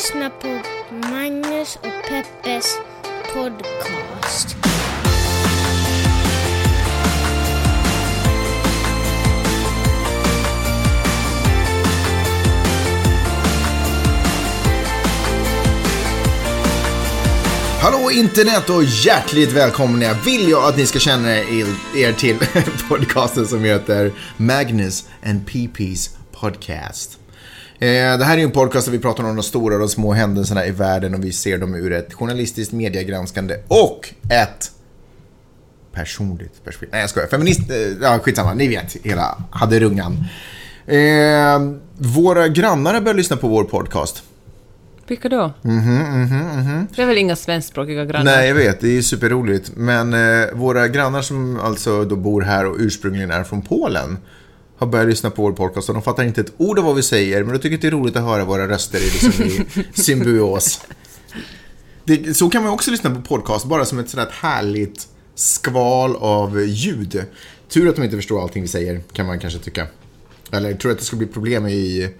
lyssnar på Magnus och Peppes podcast. Hallå internet och hjärtligt välkomna vill jag att ni ska känna er, er till podcasten som heter Magnus and PP's Podcast. Eh, det här är en podcast där vi pratar om de stora och de små händelserna i världen och vi ser dem ur ett journalistiskt mediegranskande och ett personligt perspektiv. Nej jag skojar, feminist, eh, ja skitsamma, ni vet hela haderungan. Eh, våra grannar har börjat lyssna på vår podcast. Vilka då? Mhm, Det är väl inga svenskspråkiga grannar? Nej, jag vet. Det är superroligt. Men eh, våra grannar som alltså då bor här och ursprungligen är från Polen har börjat lyssna på vår podcast och de fattar inte ett ord av vad vi säger, men de tycker det är roligt att höra våra röster i, liksom, i symbios. Det, så kan man också lyssna på podcast, bara som ett sådant härligt skval av ljud. Tur att de inte förstår allting vi säger, kan man kanske tycka. Eller tror att det skulle bli problem i,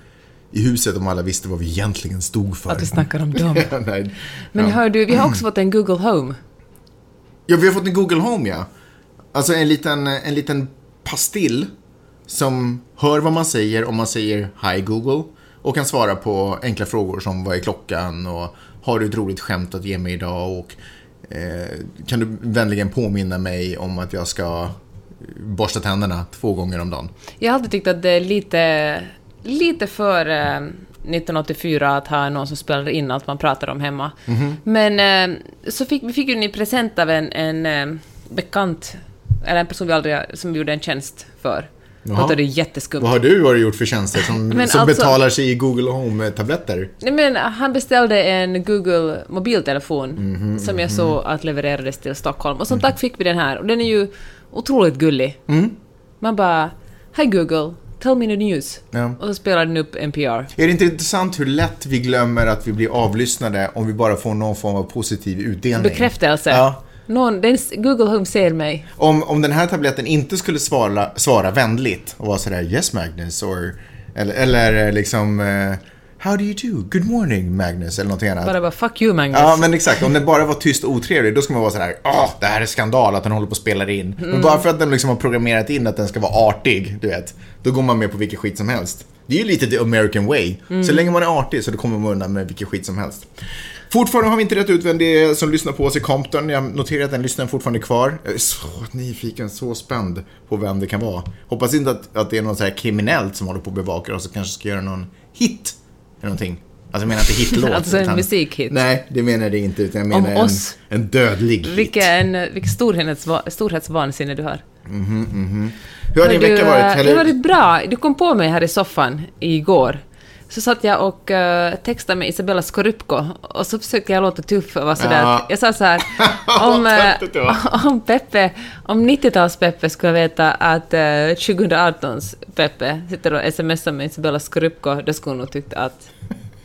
i huset om alla visste vad vi egentligen stod för. Att vi snackar om dem. Nej. Men Ja. hör du, vi har också fått en Google Home. Ja, vi har fått en Google Home, ja. Alltså en liten, en liten pastill som hör vad man säger om man säger Hi Google och kan svara på enkla frågor som vad är klockan och har du ett roligt skämt att ge mig idag och eh, kan du vänligen påminna mig om att jag ska borsta tänderna två gånger om dagen. Jag har alltid tyckt att det är lite, lite för eh, 1984 att ha någon som spelar in allt man pratar om hemma. Mhm. Men eh, så fick vi fick ju en present av en, en eh, bekant, eller en person vi aldrig, som vi gjorde en tjänst för. Jaha. Låter det jätteskumt. Vad har du varit gjort för tjänster som, som alltså- betalar sig i Google Home-tabletter? Nej, men han beställde en Google mobiltelefon Mhm, som jag såg att levererades till Stockholm. Och som tack fick vi den här. Och den är ju otroligt gullig. Mm. Man bara Hi Google, tell me the news. Ja. Och så spelar den upp NPR. Är det inte intressant hur lätt vi glömmer att vi blir avlyssnade om vi bara får någon form av positiv utdelning? Bekräftelse. Ja. Någon, den, Google Home ser mig. Om, om den här tabletten inte skulle svara, svara vänligt och vara sådär Yes Magnus or, eller, eller liksom eh, How do you do? Good morning Magnus eller någonting annat. Bara bara fuck you Magnus. Ja men exakt, om den bara var tyst och otrevlig då ska man vara sådär Åh, det här är skandal att den håller på att spela in. Mm. Men bara för att den liksom har programmerat in att den ska vara artig, du vet. Då går man med på vilken skit som helst. Det är ju lite the American way. Mm. Så länge man är artig så då kommer man undan med vilken skit som helst. Fortfarande har vi inte rätt ut vem det är som lyssnar på oss i Compton. Jag noterar att den lyssnaren fortfarande är kvar. Jag är så nyfiken, så spänd på vem det kan vara. Hoppas inte att, att det är någon så här kriminellt som håller på att bevaka oss och kanske ska göra någon hit. Eller någonting. Alltså jag menar inte hitlåt. Alltså en utan- musikhit. Nej, det menar det inte. Utan jag menar en, en dödlig hit. Vilken, vilket storhetsva- storhetsvansinne du har. Hur har din Men du, vecka eh, varit? Det Eller? har varit bra. Du kom på mig här i soffan igår. Så satt jag och uh, textade med Isabella Skorupko och så försökte jag låta tuff och vara sådär Ja. jag sa så här om, eh, var. om Peppe, om 90-tals-Peppe skulle veta att uh, 2018s Peppe sitter och smsar med Isabella Skorupko, då skulle hon nog tyckt att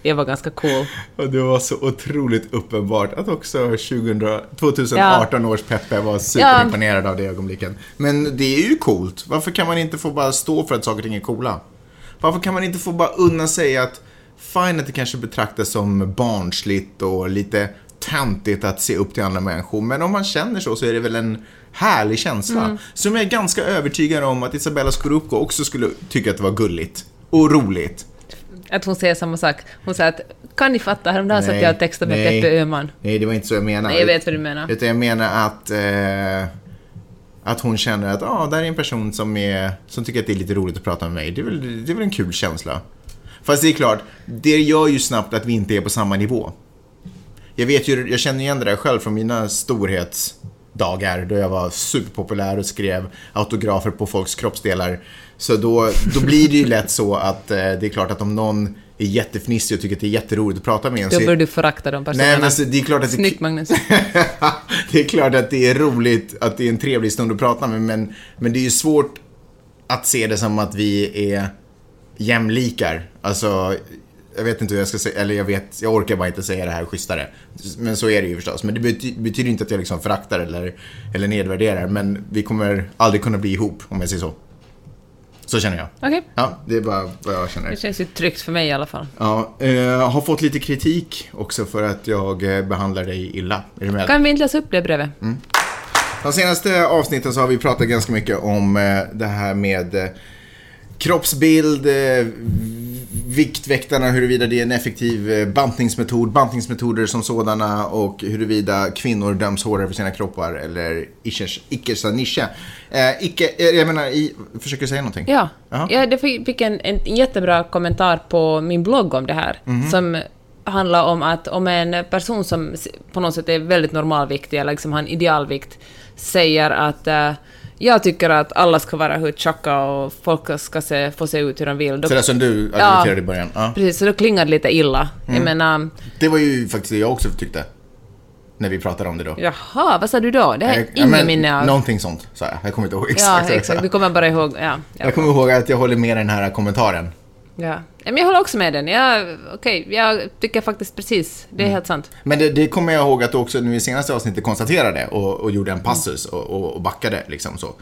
jag var ganska cool. Och det var så otroligt uppenbart att också 2000, 2018 års Peppe var superimponerad av det ögonblicken. Men det är ju coolt. Varför kan man inte få bara stå för att saker och ting är coola? Varför kan man inte få bara unna sig att fine att det kanske betraktas som barnsligt och lite töntigt att se upp till andra människor. Men om man känner så så är det väl en härlig känsla. Som jag är ganska övertygad om att Isabella Scorupco också skulle tycka att det var gulligt. Och roligt. Att hon säger samma sak. Hon säger att kan ni fatta, häromdagen satt jag och textade med. Peppe Öhman. Nej, det var inte så jag menade. Nej, jag vet vad du menar. Utan jag menar att, eh, att hon känner att ah, där är en person som, är, som tycker att det är lite roligt att prata med mig. Det är, väl, det är väl en kul känsla. Fast det är klart, det gör ju snabbt att vi inte är på samma nivå. Jag vet ju, jag känner igen det där själv från mina storhetsdagar då jag var superpopulär och skrev autografer på folks kroppsdelar. Så då, då blir det ju lätt så att eh, det är klart att om någon är jättefnissig och tycker att det är jätteroligt att prata med en Då börjar du förakta de personerna. Nej, men alltså, det är klart att det, Snyggt Magnus. det är klart att det är roligt, att det är en trevlig stund att prata med, men, men det är ju svårt att se det som att vi är jämlikar. Alltså, jag vet inte hur jag ska säga, eller jag vet, jag orkar bara inte säga det här schysstare. Men så är det ju förstås. Men det bety betyder inte att jag liksom föraktar eller, eller nedvärderar, men vi kommer aldrig kunna bli ihop, om jag säger så. Så känner jag. Okej. Ja, det är bara vad jag känner. Det känns ju tryggt för mig i alla fall. Ja, eh, har fått lite kritik också för att jag eh, behandlar dig illa. Är du med? Kan vi inte läsa upp det brevet? De senaste avsnitten så har vi pratat ganska mycket om eh, det här med eh, kroppsbild, Viktväktarna, huruvida det är en effektiv eh, bantningsmetod, bantningsmetoder som sådana och huruvida kvinnor döms hårdare för sina kroppar eller icke sa nische. Eh, icke, eh, jag menar, i, försöker du säga någonting? Ja. Jag det fick en, en jättebra kommentar på min blogg om det här, Mhm. som handlar om att om en person som på något sätt är väldigt normalviktig, eller liksom har en idealvikt, säger att eh, jag tycker att alla ska vara hur tjocka och folk ska se, få se ut hur de vill. Då, Sådär som du Ja. argumenterade i början. Ja. Precis, så då klingar det lite illa. Jag Mm. menar, Det var ju faktiskt det jag också tyckte. När vi pratade om det då. jaha, vad sa du då? Det jag ja, ingen men minne av. Någonting sånt, sa jag. Jag kommer inte ihåg Ja, exakt. jag exakt. Du kommer bara ihåg... Ja, ja. Jag kommer ihåg att jag håller med den här kommentaren. Ja. Men jag håller också med den. Jag, okej, jag tycker faktiskt precis. Det är Mm. helt sant. Men det, det kommer jag ihåg att du också nu i senaste avsnittet konstaterade och, och gjorde en passus och, och, och backade liksom så.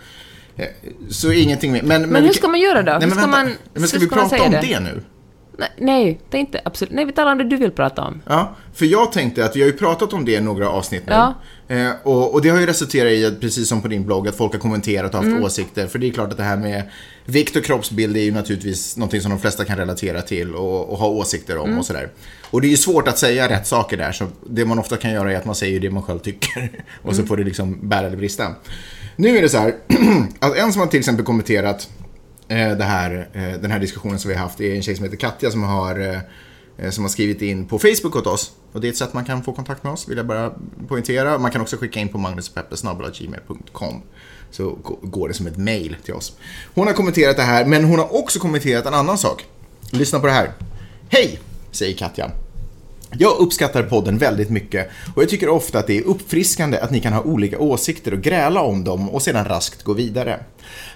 Eh, Så ingenting mer. Men, Men vi hur ska man göra då? Nej, Hur men ska vänta. man- men ska hur vi ska man prata om det? det nu? Nej, nej, det är inte absolut... Nej, vi talar om det du vill prata om. Ja, för jag tänkte att vi har ju pratat om det i några avsnitt nu. Ja. Eh, och, och det har ju resulterat i, att, precis som på din blogg, att folk har kommenterat och haft Mm. åsikter. För det är klart att det här med vikt och kroppsbild är ju naturligtvis någonting som de flesta kan relatera till och, och ha åsikter Mm. om och sådär. Och det är ju svårt att säga rätt saker där, så det man ofta kan göra är att man säger det man själv tycker. och Mm. så får det liksom bära eller brista. Nu är det så här, att en som har till exempel kommenterat Eh, här, eh, den här diskussionen som vi har haft det är en tjej som heter Katja som har, eh, som har skrivit in på Facebook åt oss. Och det är ett sätt man kan få kontakt med oss, vill jag bara poängtera. Man kan också skicka in på magnuspeppe.gmail.com så går det som ett mail till oss. Hon har kommenterat det här, men hon har också kommenterat en annan sak. Lyssna på det här. Hej, säger Katja. Jag uppskattar podden väldigt mycket och jag tycker ofta att det är uppfriskande att ni kan ha olika åsikter och gräla om dem och sedan raskt gå vidare.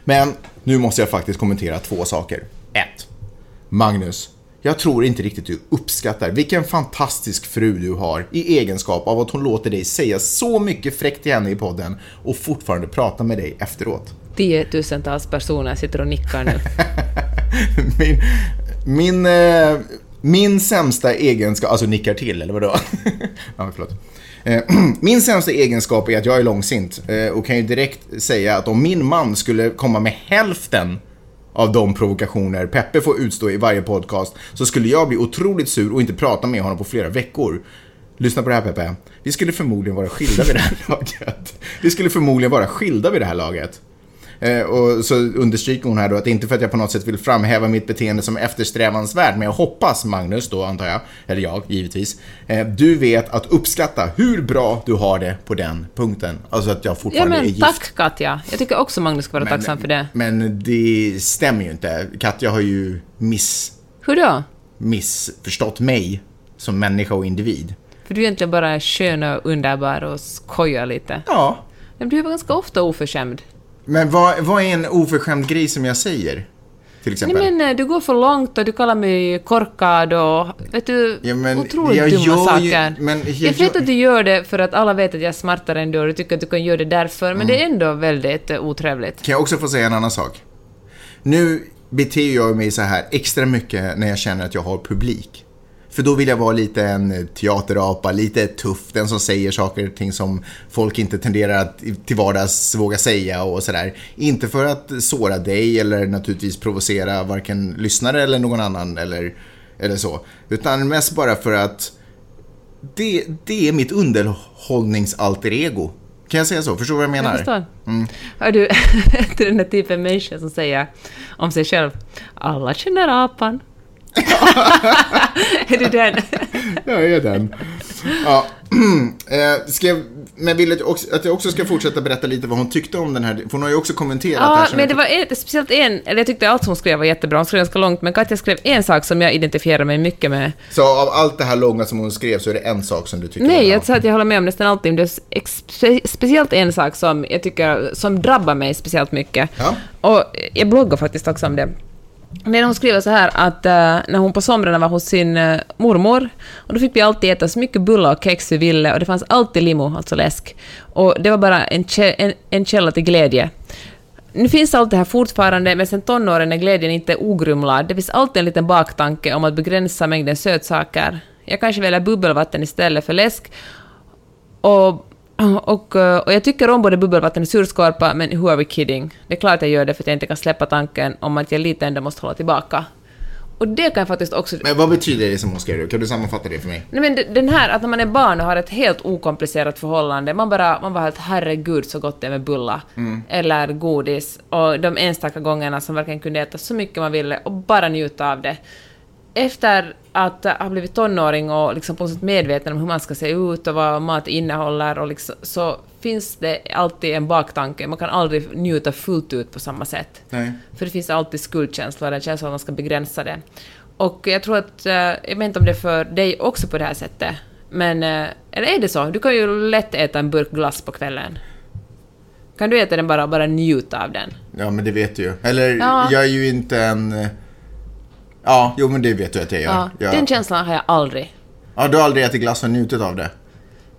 Men nu måste jag faktiskt kommentera två saker. 1. Magnus, jag tror inte riktigt du uppskattar vilken fantastisk fru du har i egenskap av att hon låter dig säga så mycket fräckt till henne i podden och fortfarande prata med dig efteråt. Tiotusentals personer sitter och nickar nu. min, min, eh, min sämsta egenskap, alltså nickar till eller vadå? ja, förlåt. Eh, min sämsta egenskap är att jag är långsint eh, och kan ju direkt säga att om min man skulle komma med hälften av de provokationer Peppe får utstå i varje podcast så skulle jag bli otroligt sur och inte prata med honom på flera veckor. Lyssna på det här Peppe. Vi skulle förmodligen vara skilda vid det här laget. Vi skulle förmodligen vara skilda vid det här laget. Eh, och så understryker hon här då att det inte för att jag på något sätt vill framhäva mitt beteende som eftersträvansvärt, men jag hoppas Magnus då antar jag, eller jag givetvis, eh, du vet att uppskatta hur bra du har det på den punkten. Alltså att jag Ja fortfarande är men gift. tack Katja. Jag tycker också Magnus ska vara Men- tacksam för det. Men det stämmer ju inte. Katja har ju miss, Hur då? missförstått mig som människa och individ. För du är egentligen bara är skön och underbar och skojar lite. Ja. Men du är ganska ofta oförskämd. Men vad, vad är en oförskämd grej som jag säger? Till Nej exempel? men eh, du går för långt och du kallar mig korkad och vet du, Ja, men otroligt jag dumma gör saker. men jag jag vet att du gör det för att alla vet att jag är smartare än du och du tycker att du kan göra det därför, men det är ändå väldigt eh, otrevligt. Kan jag också få säga en annan sak? Nu beter jag mig så här extra mycket när jag känner att jag har publik. För då vill jag vara lite en teaterapa, lite tuff, den som säger saker och ting som folk inte tenderar att till vardags våga säga och sådär. Inte för att såra dig eller naturligtvis provocera varken lyssnare eller någon annan eller, eller så. Utan mest bara för att det, det är mitt underhållningsalter ego. Kan jag säga så? Förstår du vad jag menar? Jag förstår. Mm. Hör du, den där typen människa som säger om sig själv alla känner apan. är du den? Jag är den. Ja. Eh, ska jag, men vill att jag, också, ska fortsätta berätta lite vad hon tyckte om den här, för hon har ju också kommenterat det här. Ja, men det var en, speciellt en, eller jag tyckte allt hon skrev var jättebra, hon skrev ganska långt, men Katja skrev en sak som jag identifierar mig mycket med. Så av allt det här långa som hon skrev så är det en sak som du tycker Nej, jag sa att jag håller med om nästan allting, det är speciellt en sak som jag tycker, som drabbar mig speciellt mycket. Ja. Och jag bloggar faktiskt också om det. Nej, hon skriver så här att eh, när hon på somrarna var hos sin eh, mormor, och då fick vi alltid äta så mycket bullar och kex vi ville, och det fanns alltid limo, alltså läsk. Och det var bara en, kä- en, en källa till glädje. nu finns allt det här fortfarande, men sen tonåren är glädjen inte ogrumlad. Det finns alltid en liten baktanke om att begränsa mängden sötsaker. Jag kanske väljer bubbelvatten istället för läsk. Och och, eh, och jag tycker om både bubbelvatten och surskorpa, men who are we kidding? Det är klart jag gör det för att jag inte kan släppa tanken om att jag lite ändå måste hålla tillbaka. Och det kan jag faktiskt också... Men vad betyder det som hon skrev? Kan du sammanfatta det för mig? Nej men den här, att när man är barn och har ett helt okomplicerat förhållande, man bara, man bara helt herregud så gott det är med bulla. Eller godis. Och de enstaka gångerna som verkligen kunde äta så mycket man ville och bara njuta av det. Efter att ha blivit tonåring och liksom på något sätt medveten om hur man ska se ut och vad mat innehåller och liksom, så finns det alltid en baktanke. Man kan aldrig njuta fullt ut på samma sätt. Nej. För det finns alltid skuldkänslor, en känsla att man ska begränsa det. Och jag tror att, eh, jag vet inte om det är för dig också på det här sättet, men, eh, eller är det så? Du kan ju lätt äta en burk glass på kvällen. Kan du äta den bara och bara njuta av den? Ja, men det vet du ju. Eller, Ja. jag är ju inte en... Ja, jo men det vet du att jag gör. Ja, jag... Den känslan har jag aldrig. ja, du har aldrig ätit glass och njutit av det?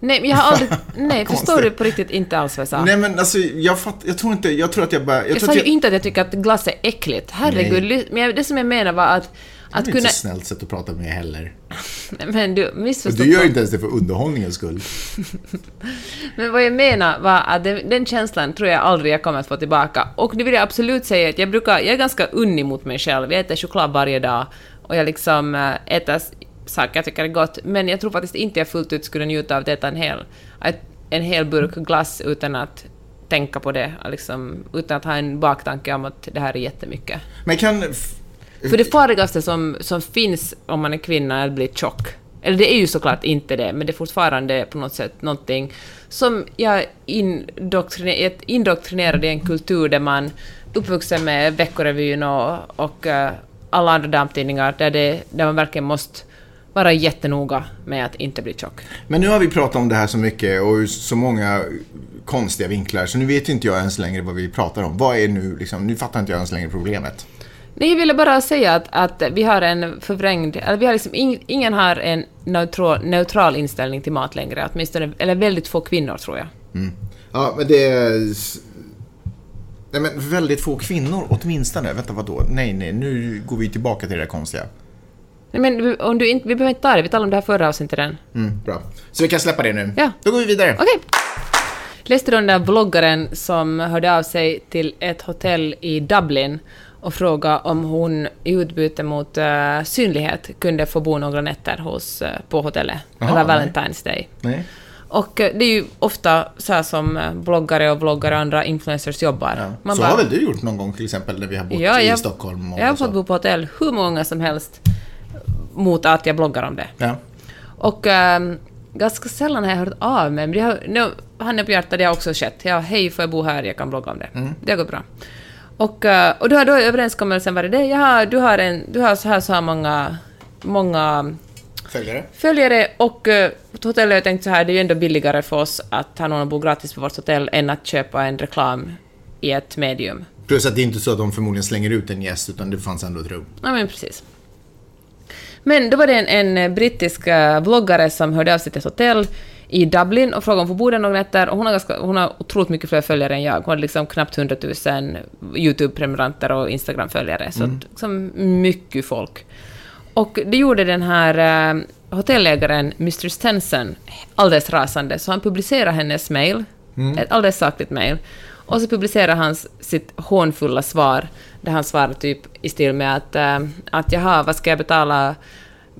Nej, men jag har aldrig... Nej, förstår du på riktigt inte alls vad jag sa? Nej men alltså, jag fatt, jag tror inte, jag tror att jag bara... Jag, jag sa ju jag, inte att jag tycker att glass är äckligt. Herregud. ly- Men jag- det som jag menar var att... Det Att är kunna... inte så snällt sätt att prata med heller. Men du, Och missförstå du gör inte ens det för underhållningens skull. Men vad jag menar var att den, den känslan tror jag aldrig jag kommer att få tillbaka. Och nu vill jag absolut säga att jag brukar, jag är ganska unnig mot mig själv. Jag äter choklad varje dag och jag liksom äh, äter saker jag tycker är gott. Men jag tror faktiskt inte jag fullt ut skulle njuta av att äta en hel, en hel burk glass utan att tänka på det, liksom, utan att ha en baktanke om att det här är jättemycket. Men kan... För det farligaste som, som finns om man är kvinna är att bli tjock. Eller det är ju såklart inte det, men det är fortfarande på något sätt någonting som jag indoktrine- är indoktrinerad i en kultur där man uppvuxen med Veckorevyn och, och uh, alla andra damtidningar där, det, där man verkligen måste vara jättenoga med att inte bli tjock. Men nu har vi pratat om det här så mycket och ur så många konstiga vinklar så nu vet inte jag ens längre vad vi pratar om. Vad är nu liksom, nu fattar inte jag ens längre problemet. Nej, jag ville bara säga att, att vi har en förvrängd... Eller vi har liksom ing, ingen har en neutral, neutral inställning till mat längre, åtminstone, eller väldigt få kvinnor tror jag. Ja, men det är... Nej men väldigt få kvinnor åtminstone. Vänta vadå? Nej, nej, nu går vi tillbaka till det där konstiga. Nej, men om du inte, vi behöver inte ta det, vi talade om det här förra avsnittet redan. Mm, bra. Så vi kan släppa det nu. Ja. Då går vi vidare. Okej. Läste du den där vloggaren som hörde av sig till ett hotell i Dublin och frågade om hon i utbyte mot eh, synlighet kunde få bo några nätter hos, eh, på hotellet Jaha, över. Valentine's Day. Nej. Och eh, det är ju ofta så här som bloggare och vloggare och andra influencers jobbar. Ja. Man så bara- har väl du gjort någon gång till exempel när vi har bott Ja, i jag- Stockholm? Och Jag har fått bo på hotell hur många som helst mot att jag bloggar om det. Ja. Och ehm, ganska sällan har jag hört av mig, men det har, nu, handen på hjärtat, det har också skett. Ja, hej, får jag bo här? Jag kan blogga om det. Det har gått bra. Och, eh, och då har då överenskommelsen varit det, jaha, du har, en, du har så här så här många, många Följare? följare och uh, på hotellet har jag tänkt så här, det är ju ändå billigare för oss att ha någon att bo gratis på vårt hotell än att köpa en reklam i ett medium. Plus att det är inte så att de förmodligen slänger ut en gäst utan det fanns ändå ett rum. Ja, men precis. Men då var det en, en brittisk eh, vloggare som hörde av sig till ett hotell i Dublin och frågade om hon får bo där några nätter. Och hon, har ganska, hon har otroligt mycket fler följare än jag. Hon har liksom knappt 100 000 YouTube-prenumeranter och Instagram-följare. Så att, liksom mycket folk. Och det gjorde den här eh, hotellägaren Mr. Stenson alldeles rasande, så han publicerade hennes mail, ett alldeles sakligt mail, och så publicerade han sitt hånfulla svar, där han svarar typ i stil med att, eh, att jaha, vad ska jag betala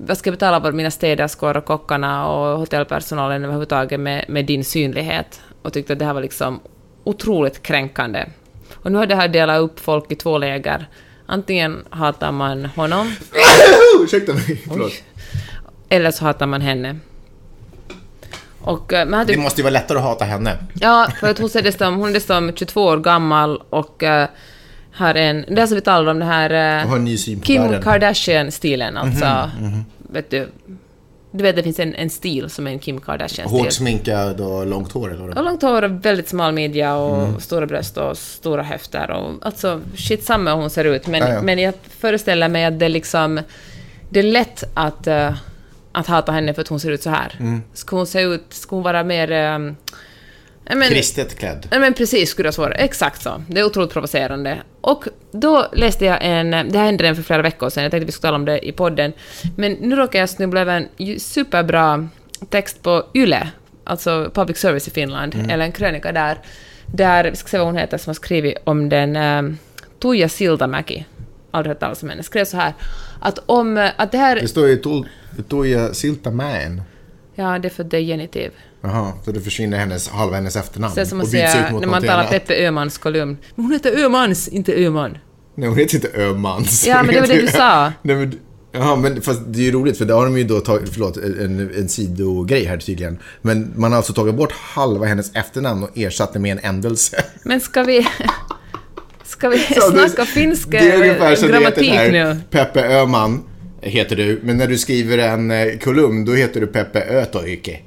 vad ska jag betala för mina städerskor och kockarna och hotellpersonalen överhuvudtaget med, med din synlighet? Och tyckte att det här var liksom otroligt kränkande. Och nu har det här delat upp folk i två läger. Antingen hatar man honom, Ursäkta mig, förlåt. eller så hatar man henne. Och, eh, men Det måste ju vara lättare att hata henne. Ja, för att hon är dessutom, hon är dessutom 22 år gammal och uh, har en... Det är som vi talade om, det här... Och Uh, har en ny syn på Kim. Kardashian-stilen, alltså. Mhm, Vet du? Du vet, det finns en, en stil som är en Kim Kardashian-stil. Hårt sminkad och långt hår eller Och långt hår och väldigt smal midja och Mm. stora bröst och stora höfter och alltså shit samma hur hon ser ut. Men, Ja, ja. men jag föreställer mig att det liksom... Det är lätt att, eh, att hata henne för att hon ser ut så här. Mm. Ska hon se ut... Ska hon vara mer... Um, men- kristet klädd. Nej men precis skulle det svara. Exakt så. Det är otroligt provocerande. Och då läste jag en... Det här hände redan för flera veckor sedan, jag tänkte vi skulle tala om det i podden. Men nu råkar jag snubbla över en superbra text på YLE, alltså Public Service i Finland, eller en krönika där, där, vi ska se vad hon heter, som har skrivit om den um, Tuija Siltamäki, aldrig hört talas om henne, skrev så här att om... Att det här... Det står ju Tu- Tuija Siltamäen. Ja, det är för det är genitiv. Jaha, så det försvinner hennes, halva hennes efternamn. Så som att och byts säga ut mot när man talar annat. Peppe Öhmans kolumn. Men hon heter Öhmans, inte Öhman. Nej, hon heter inte Öhmans. Ja, men det var det du sa. Nej, men, jaha, men fast det är ju roligt för det har de ju då tagit, förlåt, en, en sidogrej här tydligen. Men man har alltså tagit bort halva hennes efternamn och ersatt det med en ändelse. Men ska vi... Ska vi Så snacka det- finsk Det är ungefär som det heter grammatik nu? Peppe Öhman heter du, men när du skriver en eh, kolumn då heter du Peppe Ötoike.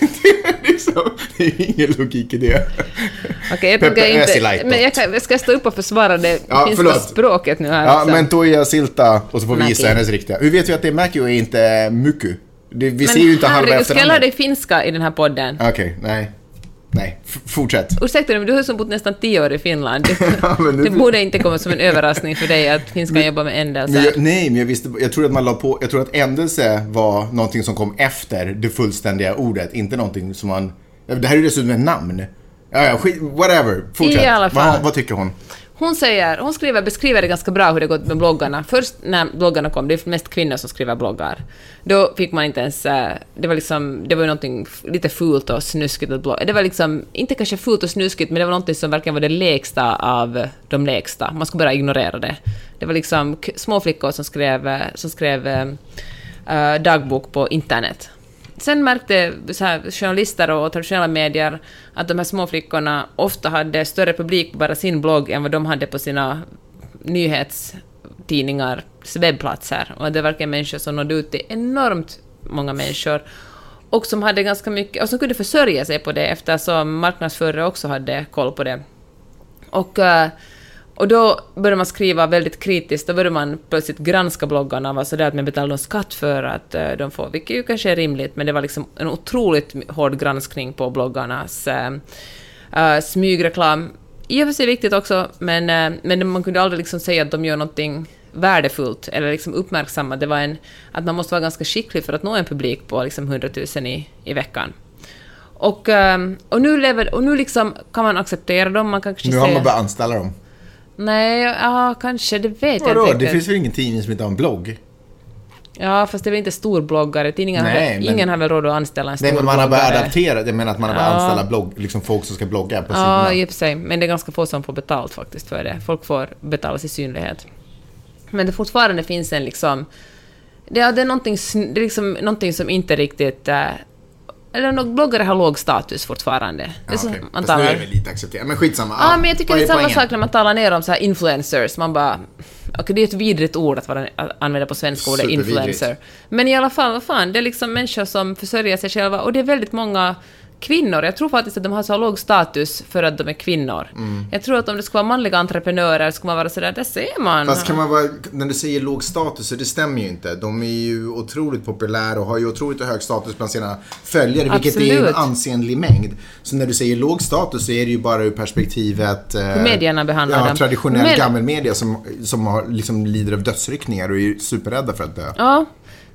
Det, är liksom, det är ingen logik i det. Okej, jag Peppe tänker inte... Men jag, kan, jag ska stå upp och försvara det Ja, finska förlåt. språket nu här Ja, också. men Toija Silta och så får vi gissa hennes riktiga. Hur vet vi att det är Mäki och inte? Det, vi Men ser ju inte halva herregud, ska jag lära efternamnet. dig finska i den här podden? Okej, nej. Nej, fortsätt. Ursäkta men du har ju bott nästan tio år i Finland. Det, Ja, nu- det borde inte komma som en överraskning för dig att finskan jobbar med jag, nej, men jag visste, jag tror att man la på, jag tror att ändelse var någonting som kom efter det fullständiga ordet, inte någonting som man, det här är ju dessutom ett namn. Ja, ja, whatever, fortsätt. I alla fall. Vad, vad tycker hon? Hon säger, hon skriver, beskriver det ganska bra hur det gått med bloggarna. Först när bloggarna kom, det är mest kvinnor som skriver bloggar, då fick man inte ens... Eh, det var liksom, det var ju någonting lite fult och snuskigt att blogga. Det var liksom, inte kanske fult och snuskigt, men det var någonting som verkligen var det lägsta av de lägsta. Man skulle bara ignorera det. Det var liksom små flickor som skrev, eh, som skrev eh, eh, dagbok på internet. Sen märkte så här, journalister och traditionella medier att de här små flickorna ofta hade större publik på bara sin blogg än vad de hade på sina nyhetstidningars webbplatser. Och det var verkligen människor som nådde ut till enormt många människor och som hade ganska mycket, och som kunde försörja sig på det eftersom marknadsförare också hade koll på det. Och, uh, och då började man skriva väldigt kritiskt, då började man plötsligt granska bloggarna och var sådär att man betalade någon skatt för att eh, de får, vilket ju kanske är rimligt, men det var liksom en otroligt hård granskning på bloggarnas eh, smygreklam. I och för sig viktigt också, men, eh, men man kunde aldrig liksom säga att de gör någonting värdefullt eller liksom uppmärksamma. Det var en, att man måste vara ganska skicklig för att nå en publik på liksom 100 000 i, i veckan. Och, och nu, lever, och nu liksom kan man acceptera dem, man kan Nu har säga... man börjat anställa dem. Nej, ja, kanske, det vet jag Vadå? inte Det riktigt. finns väl ingen tidning som inte har en blogg? Ja, fast det är väl inte storbloggare. Tidningen har Nej, väl, men- ingen har väl råd att anställa en Nej, stor men man har börjat bloggare. adaptera, jag menar att man har börjat Ja. anställa blogg, liksom folk som ska blogga på Ja, sidorna. i och för sig. Men det är ganska få som får betalt faktiskt för det. Folk får betalas i synlighet. Men det fortfarande finns en liksom... Det, är- det är någonting, det är liksom någonting som inte riktigt... eh, eller no, bloggare har låg status fortfarande. Ja, så okej. man Fast nu är det lite accepterat. Men skitsamma. Ja, men jag tycker det är samma sak när man talar ner om så här influencers. Man bara... Okej, det är ett vidrigt ord att, vara, att använda på svenska, ordet influencer. Men i alla fall, vad fan, det är liksom människor som försörjer sig själva och det är väldigt många kvinnor. Jag tror faktiskt att de har så låg status för att de är kvinnor. Mm. Jag tror att om det skulle vara manliga entreprenörer skulle man vara sådär, där ser man. Fast kan man vara, när du säger låg status, så det stämmer ju inte. De är ju otroligt populära och har ju otroligt hög status bland sina följare, vilket är ju en Absolut. ansenlig mängd. Så när du säger låg status så är det ju bara ur perspektivet... Eh, Hur medierna behandlar ja, dem. traditionell Men- gammelmedia som, som har, liksom lider av dödsryckningar och är superrädda för att dö. Ja,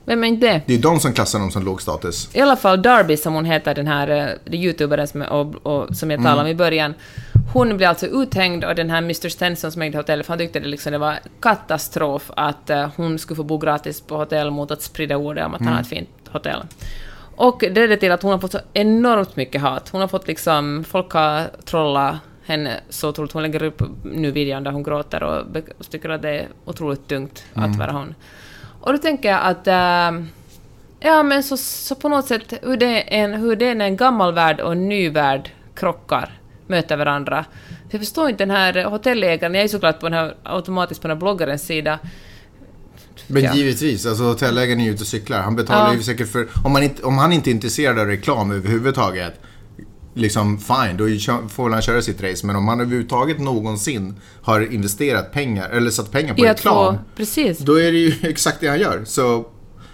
vem är inte det? Det är de som klassar dem som låg status. I alla fall Darby, som hon heter, den här uh, youtuberen som, och, och, som jag talade Mm. om i början, hon blev alltså uthängd och den här Mr. Stenson som ägde hotellet, för han tyckte det, liksom, det var katastrof att eh, hon skulle få bo gratis på hotell mot att sprida ordet om att han Mm. har ett fint hotell. Och det ledde till att hon har fått så enormt mycket hat. Hon har fått liksom, folk har trollat henne så otroligt. Hon lägger upp nu videon där hon gråter och tycker att det är otroligt tungt Mm. att vara hon. Och då tänker jag att eh, Ja, men så, så på något sätt hur det, är en, hur det är när en gammal värld och en ny värld krockar, möter varandra. Jag förstår inte den här hotellägaren, jag är såklart på den här, automatiskt på den här bloggarens sida. Men Ja. givetvis, alltså hotellägaren är ju ute och cyklar. Han betalar Ja. ju säkert för... Om, man inte, om han inte är intresserad av reklam överhuvudtaget, liksom fine, då får han köra sitt race. Men om han överhuvudtaget någonsin har investerat pengar, eller satt pengar på reklam, precis. då är det ju exakt det han gör. Så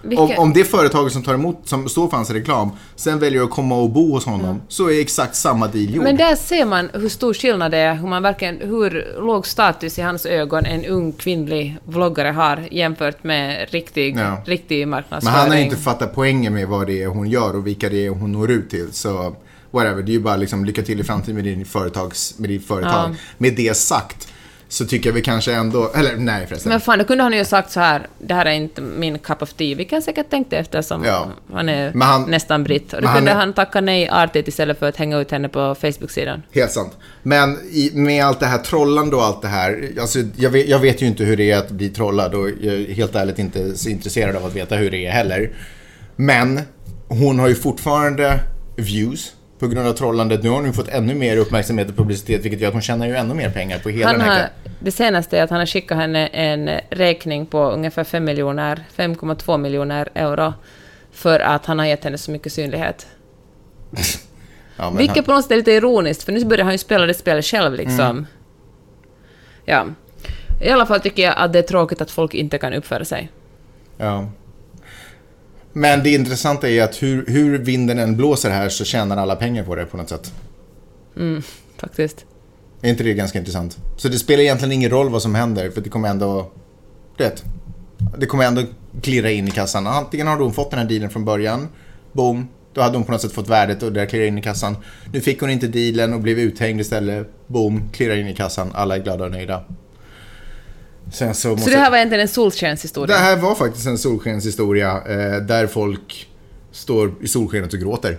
Vilka- Om, om det företaget som tar emot, som står för hans reklam, sen väljer att komma och bo hos honom, så är exakt samma deal gjord. Men där ser man hur stor skillnad det är, hur, man verkligen, hur låg status i hans ögon en ung kvinnlig vloggare har jämfört med riktig, Ja. riktig Men marknadsföring. han har inte fattat poängen med vad det är hon gör och vilka det är hon når ut till. Så whatever, det är ju bara liksom lycka till i framtiden med, din företags, med ditt företag. Ja. Med det sagt så tycker jag vi kanske ändå, eller nej förresten. Men fan, då kunde han ju sagt så här, det här är inte min cup of tea. Vi kan säkert tänkt det eftersom Ja. han är han- nästan britt. Och då han kunde är- han tacka nej artigt istället för att hänga ut henne på Facebook-sidan. Helt sant. Men i, med allt det här trollande och allt det här. Alltså, jag, vet, jag vet ju inte hur det är att bli trollad och jag är helt ärligt inte så intresserad av att veta hur det är heller. Men hon har ju fortfarande views på grund av trollandet. Nu har hon ju fått ännu mer uppmärksamhet och publicitet vilket gör att hon tjänar ju ännu mer pengar på hela Han den här... har, det senaste är att han har skickat henne en räkning på ungefär 5 miljoner, 5,2 miljoner euro för att han har gett henne så mycket synlighet. Ja, Vilket han, på något sätt är lite ironiskt, för nu börjar han ju spela det spelet själv liksom. Mm. Ja. I alla fall tycker jag att det är tråkigt att folk inte kan uppföra sig. ja. Men det intressanta är att hur, hur vinden än blåser här så tjänar alla pengar på det på något sätt. Faktiskt. Är inte det ganska intressant? Så det spelar egentligen ingen roll vad som händer för det kommer ändå... Du vet. Det kommer ändå klirra in i kassan. Antingen har hon fått den här dealen från början. Boom. Då hade hon på något sätt fått värdet och det klirrar in i kassan. Nu fick hon inte dealen och blev uthängd istället. Boom. Klirrar in i kassan. Alla är glada och nöjda. Sen så måste... Så det här var egentligen en solskenshistoria? Det här var faktiskt en solskenshistoria eh, där folk står i solskenet och gråter.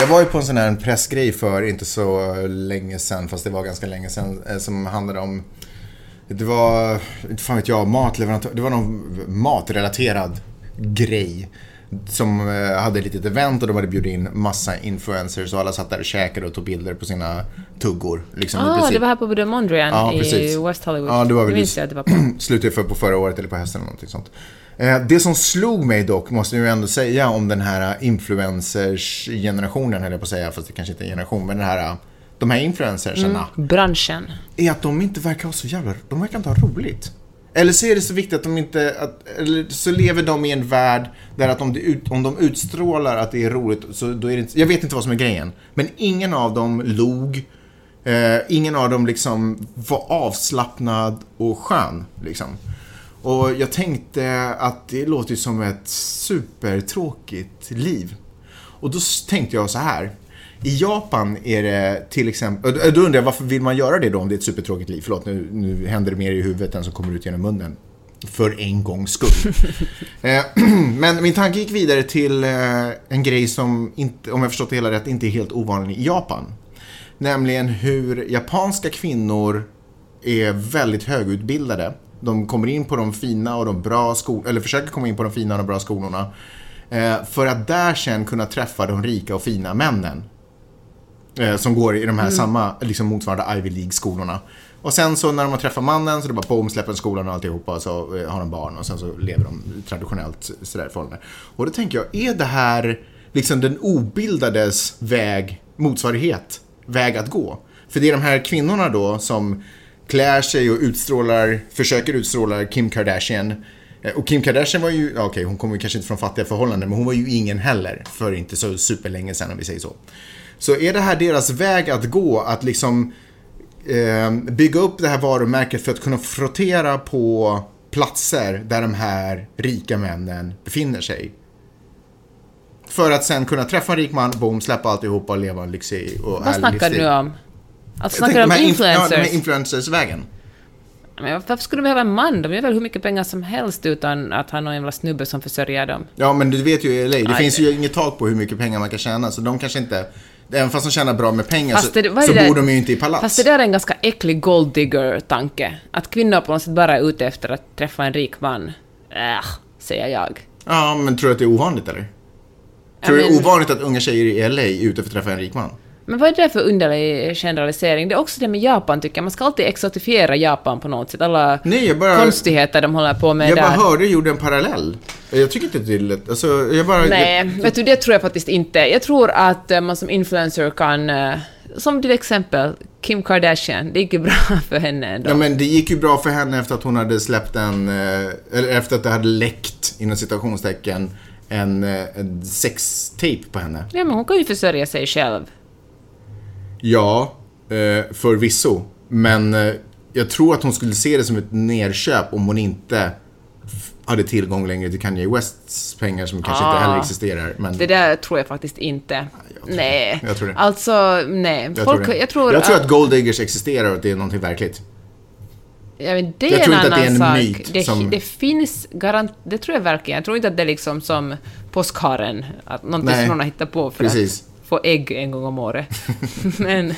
Jag var ju på en sån här pressgrej för inte så länge sedan, fast det var ganska länge sedan, eh, som handlade om det var, inte fan vet jag, matleverantör. Det var någon matrelaterad grej. Som eh, hade ett litet event och de hade bjudit in massa influencers och alla satt där och käkade och tog bilder på sina tuggor. Liksom, Ah, det var här på The Mondrian Ja, i precis. West Hollywood. Ja, det var väl minns jag att det var på. slutade för på förra året eller på hösten eller någonting sånt. Eh, Det som slog mig dock, måste jag ändå säga om den här influencers-generationen, höll jag på att säga, fast det kanske inte är en generation, men den här, de här influencersarna, Branschen. är att de inte verkar ha så jävla, de verkar inte ha roligt. Eller så är det så viktigt att de inte, att, eller så lever de i en värld där att om, det ut, om de utstrålar att det är roligt, så då är det inte, jag vet inte vad som är grejen. Men ingen av dem log, eh, ingen av dem liksom var avslappnad och skön. Liksom. Och jag tänkte att det låter ju som ett supertråkigt liv. Och då tänkte jag så här. I Japan är det till exempel, då undrar jag varför vill man göra det då om det är ett supertråkigt liv? Förlåt, nu, nu händer det mer i huvudet än som kommer ut genom munnen. För en gångs skull. Eh, Men min tanke gick vidare till eh, en grej som, inte, om jag förstått det hela rätt, inte är helt ovanlig i Japan. Nämligen hur japanska kvinnor är väldigt högutbildade. De kommer in på de fina och de bra skolorna, eller försöker komma in på de fina och de bra skolorna. Eh, för att där sen kunna träffa de rika och fina männen. Eh, som går i de här samma, liksom motsvarande Ivy League-skolorna. Och sen så när de har träffat mannen så det bara boom, släpper skolan och alltihopa och så eh, har de barn och sen så lever de traditionellt sådär förhållande. Och då tänker jag, är det här liksom den obildades väg, motsvarighet, väg att gå? För det är de här kvinnorna då som klär sig och utstrålar, försöker utstråla Kim Kardashian. Eh, Och Kim Kardashian var ju, okej hon kommer kanske inte från fattiga förhållanden men hon var ju ingen heller för inte så superlänge sedan om vi säger så. Så är det här deras väg att gå, att liksom eh, bygga upp det här varumärket för att kunna frottera på platser där de här rika männen befinner sig. För att sen kunna träffa en rik man, boom, släppa alltihopa och leva en lyxig och Vad snackar du livsstil. nu om? Alltså snackar du om influencers? Ja, de här influencers-vägen. Men varför skulle de behöva en man? De gör väl hur mycket pengar som helst utan att ha någon jävla snubbe som försörjer dem. Ja, men du vet ju i LA, det Nej, finns ju inget tak på hur mycket pengar man kan tjäna, så de kanske inte... Även fast de tjänar bra med pengar Fast så, det- så där- bor de ju inte i palats. Fast det där är en ganska äcklig gold digger-tanke. Att kvinnor på något sätt bara är ute efter att träffa en rik man. Äh, säger jag. Ja, men tror du att det är ovanligt eller? Tror du det är ovanligt att unga tjejer i LA är ute för att träffa en rik man? Men vad är det för underlig generalisering? Det är också det med Japan, tycker jag. Man ska alltid exotifiera Japan på något sätt. Alla Nej, jag bara... konstigheter de håller på med Jag där. bara hörde och gjorde en parallell. Jag tycker inte det är lätt. Alltså, jag bara... Nej, Jag, vet du, det tror jag faktiskt inte. Jag tror att eh, man som influencer kan eh, som till exempel Kim Kardashian, det gick ju bra för henne ändå. Ja, men det gick ju bra för henne efter att hon hade släppt en, eh, eller efter att det hade läckt, inom citationstecken, en, en sextape på henne. Ja, men hon kan ju försörja sig själv. Ja, eh, förvisso. Men eh, jag tror att hon skulle se det som ett nerköp om hon inte hade tillgång längre till Kanye Wests pengar som kanske inte Ah. heller existerar. Men Det där tror jag faktiskt inte. tror nej. Jag tror det. Alltså, nej. jag, Folk, tror jag tror, jag tror att Gold Diggers existerar och att det är någonting verkligt. Ja, men det Jag är tror en inte att det är en sak. myt det, som- det finns garant... Det tror jag verkligen. Jag tror inte att det är liksom som påskharen, att någonting Nej, som någon har hittat på för precis. att få ägg en gång om året. men,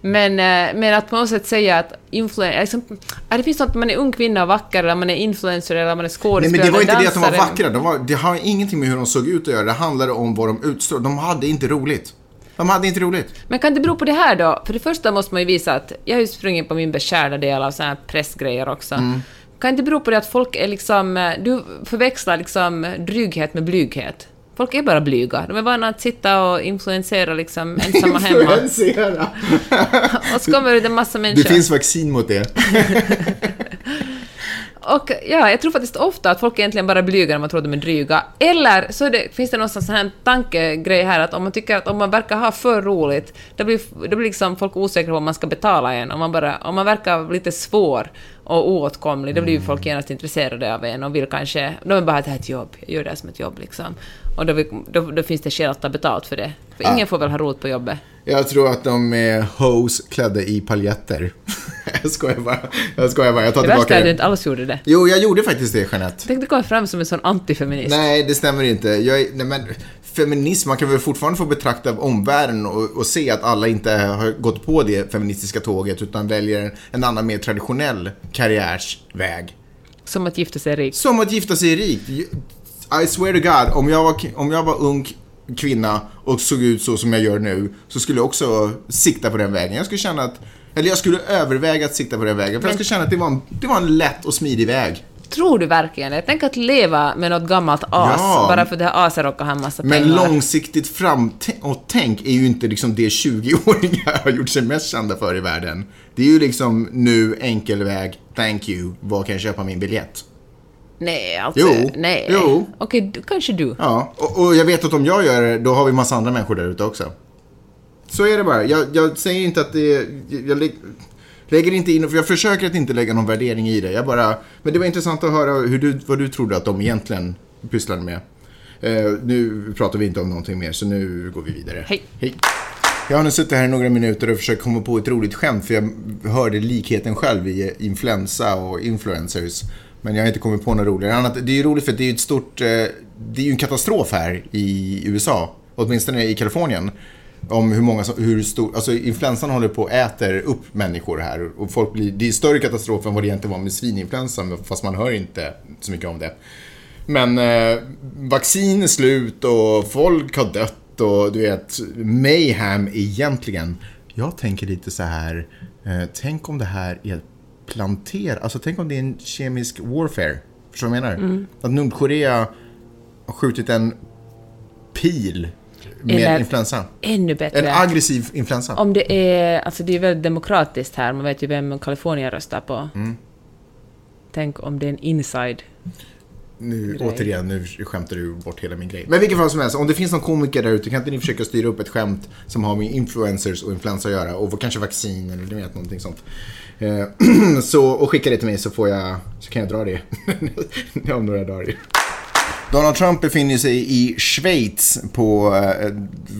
men, eh, men att på något sätt säga att influen, liksom, det finns något att man är ung kvinna och vacker, eller man är influencer, eller man är Nej, skådespelare, men det var inte det att de var dansare. vackra. De var, det har ingenting med hur de såg ut att göra. Det handlade om vad de utstrålade. De hade inte roligt. De hade inte roligt. Men kan det bero på det här då? För det första måste man ju visa att jag har ju sprungit på min beskärda del av såna här pressgrejer också. Mm. Kan det bero på det att folk är liksom... eh, Du förväxlar liksom dryghet med blyghet. Folk är bara blyga. De är vana att sitta och influensera liksom ensamma hemma. Influensera. Och så kommer det en massa Det människor. finns vaccin mot det. Och ja, jag tror faktiskt ofta att folk är egentligen bara blyga när man tror att de är dryga. Eller så det, finns det någon sån här tankegrej här att om man tycker att om man verkar ha för roligt, då blir, då blir liksom folk osäkra på om man ska betala en. Om man, bara, om man verkar lite svår och oåtkomlig, då blir ju folk genast intresserade av en och vill kanske... De är bara att det här är ett jobb, jag gör det här som ett jobb liksom. Och då, vill- då, då finns det skäl att ta betalt för det. För ingen får väl ha roligt på jobbet. Jag tror att de är hoes klädda i paljetter. jag skojar bara. Jag skojar bara. Jag tar Det tillbaka du det. inte alls gjorde det. Jo, jag gjorde faktiskt det, Jeanette. Tänk du kommer fram som en sån antifeminist. Nej, det stämmer inte. Jag nej, men feminism, man kan väl fortfarande få betrakta omvärlden och, och se att alla inte har gått på det feministiska tåget utan väljer en, annan mer traditionell karriärsväg. Som att gifta sig rik. Som att gifta sig rikt. I swear to God, om jag var, om jag var ung kvinna och såg ut så som jag gör nu så skulle jag också sikta på den vägen. Jag skulle känna att, eller jag skulle överväga att sikta på den vägen. För jag skulle känna att det var en, det var en lätt och smidig väg. Tror du verkligen det? Tänk att leva med något gammalt as, Ja. bara för det här aset råkar ha en massa Men pengar. långsiktigt fram och tänk är ju inte liksom det 20-åringar har gjort sig mest kända för i världen. Det är ju liksom nu enkel väg, thank you, var kan jag köpa min biljett? Nej, alltså. Jo, Nej. jo. Okej, du- kanske du. Ja, och, och jag vet att om jag gör det, då har vi massa andra människor där ute också. Så är det bara. Jag, jag säger inte att det jag lä- lägger inte in, för jag försöker att inte lägga någon värdering i det. Jag bara, men det var intressant att höra hur du, vad du trodde att de egentligen pysslade med. Eh, nu pratar vi inte om någonting mer, så nu går vi vidare. Hej. Hej. Jag har nu suttit här i några minuter och försökt komma på ett roligt skämt, för jag hörde likheten själv i influensa och influencers. Men jag har inte kommit på något roligare. Annat, det är ju roligt för det är ju ett stort, eh, det är ju en katastrof här i USA, åtminstone i Kalifornien. Om hur många, som- hur stor, alltså influensan håller på att äter upp människor här. Och folk blir, det är större katastrof än vad det egentligen var med svininfluensan, fast man hör inte så mycket om det. Men eh, vaccin är slut och folk har dött och du vet, mayhem egentligen. Jag tänker lite så här, eh, tänk om det här är planter, alltså tänk om det är en kemisk warfare. Förstår du vad jag menar? Att Nordkorea har skjutit en pil med Eller- influensa. Ännu bättre. En aggressiv influensa. Om det är... Alltså det är väldigt demokratiskt här, man vet ju vem Kalifornien röstar på. Mm. Tänk om det är en inside. Nu, grej. återigen, nu skämtar du bort hela min grej. Men vilken fall som helst, om det finns någon komiker där ute, kan inte ni försöka styra upp ett skämt som har med influencers och influensa att göra? Och kanske vaccin eller du vet, någonting sånt. Eh, så, och skicka det till mig så får jag, så kan jag dra det om några dagar. Donald Trump befinner sig i Schweiz på eh,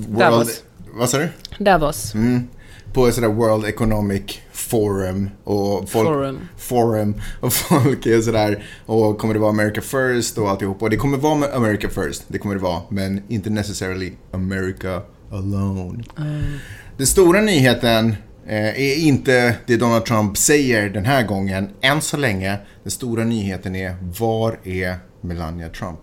World... Davos. Vad sa du? Davos. Mm. På ett sådär World Economic Forum och folk, Forum. forum och folk är sådär och kommer det vara America First och alltihop och det kommer vara med America First, det kommer det vara, men inte necessarily America alone. Den stora nyheten är inte det Donald Trump säger den här gången, än så länge. Den stora nyheten är, var är Melania Trump?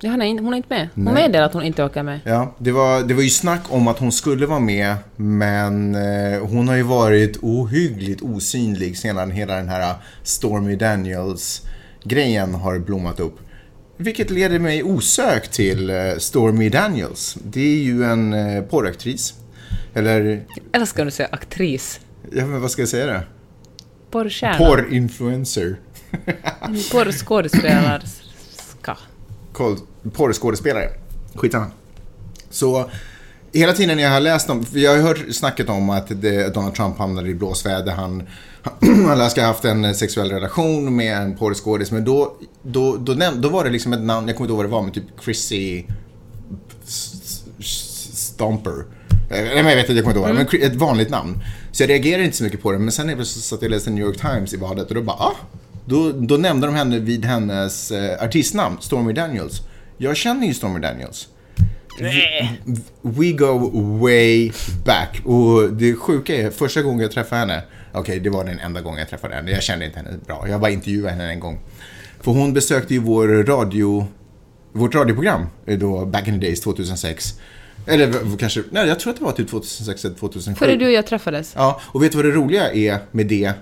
Ja, hon, är in, hon är inte med. Hon Nej. meddelar att hon inte åker med. Ja, det var, det var ju snack om att hon skulle vara med, men eh, hon har ju varit ohyggligt osynlig sedan hela den här Stormy Daniels-grejen har blommat upp. Vilket leder mig osökt till eh, Stormy Daniels. Det är ju en eh, porraktris Eller, Eller ska du säga aktris? ja, men vad ska jag säga då? Porrstjärna? Porrinfluencer. Porrskådespelerska. Porrskådespelare. Skitsamma. Så hela tiden när jag har läst om, för jag har hört snacket om att det, Donald Trump hamnade i blåsväder. Han, han ska ha haft en sexuell relation med en porrskådis. Men då, då, då, näm- då var det liksom ett namn, jag kommer inte ihåg vad det var, men typ Chrissy Stomper. Eh, Nej, men jag vet inte, jag kommer inte ihåg. Men ett vanligt namn. Så jag reagerade inte så mycket på det. Men sen så satt jag och läste New York Times i badet och då bara, ah! Då, då nämnde de henne vid hennes eh, artistnamn, Stormy Daniels. Jag känner ju Stormy Daniels. We go way back. Och det sjuka är, första gången jag träffade henne, okej det var den enda gången jag träffade henne, jag kände inte henne bra. Jag bara intervjuade henne en gång. För hon besökte ju vår radio, vårt radioprogram eh, då back in the days 2006. Eller kanske, nej jag tror att det var typ 2006 eller 2007. Före du och jag träffades. Ja, och vet du vad det roliga är med det,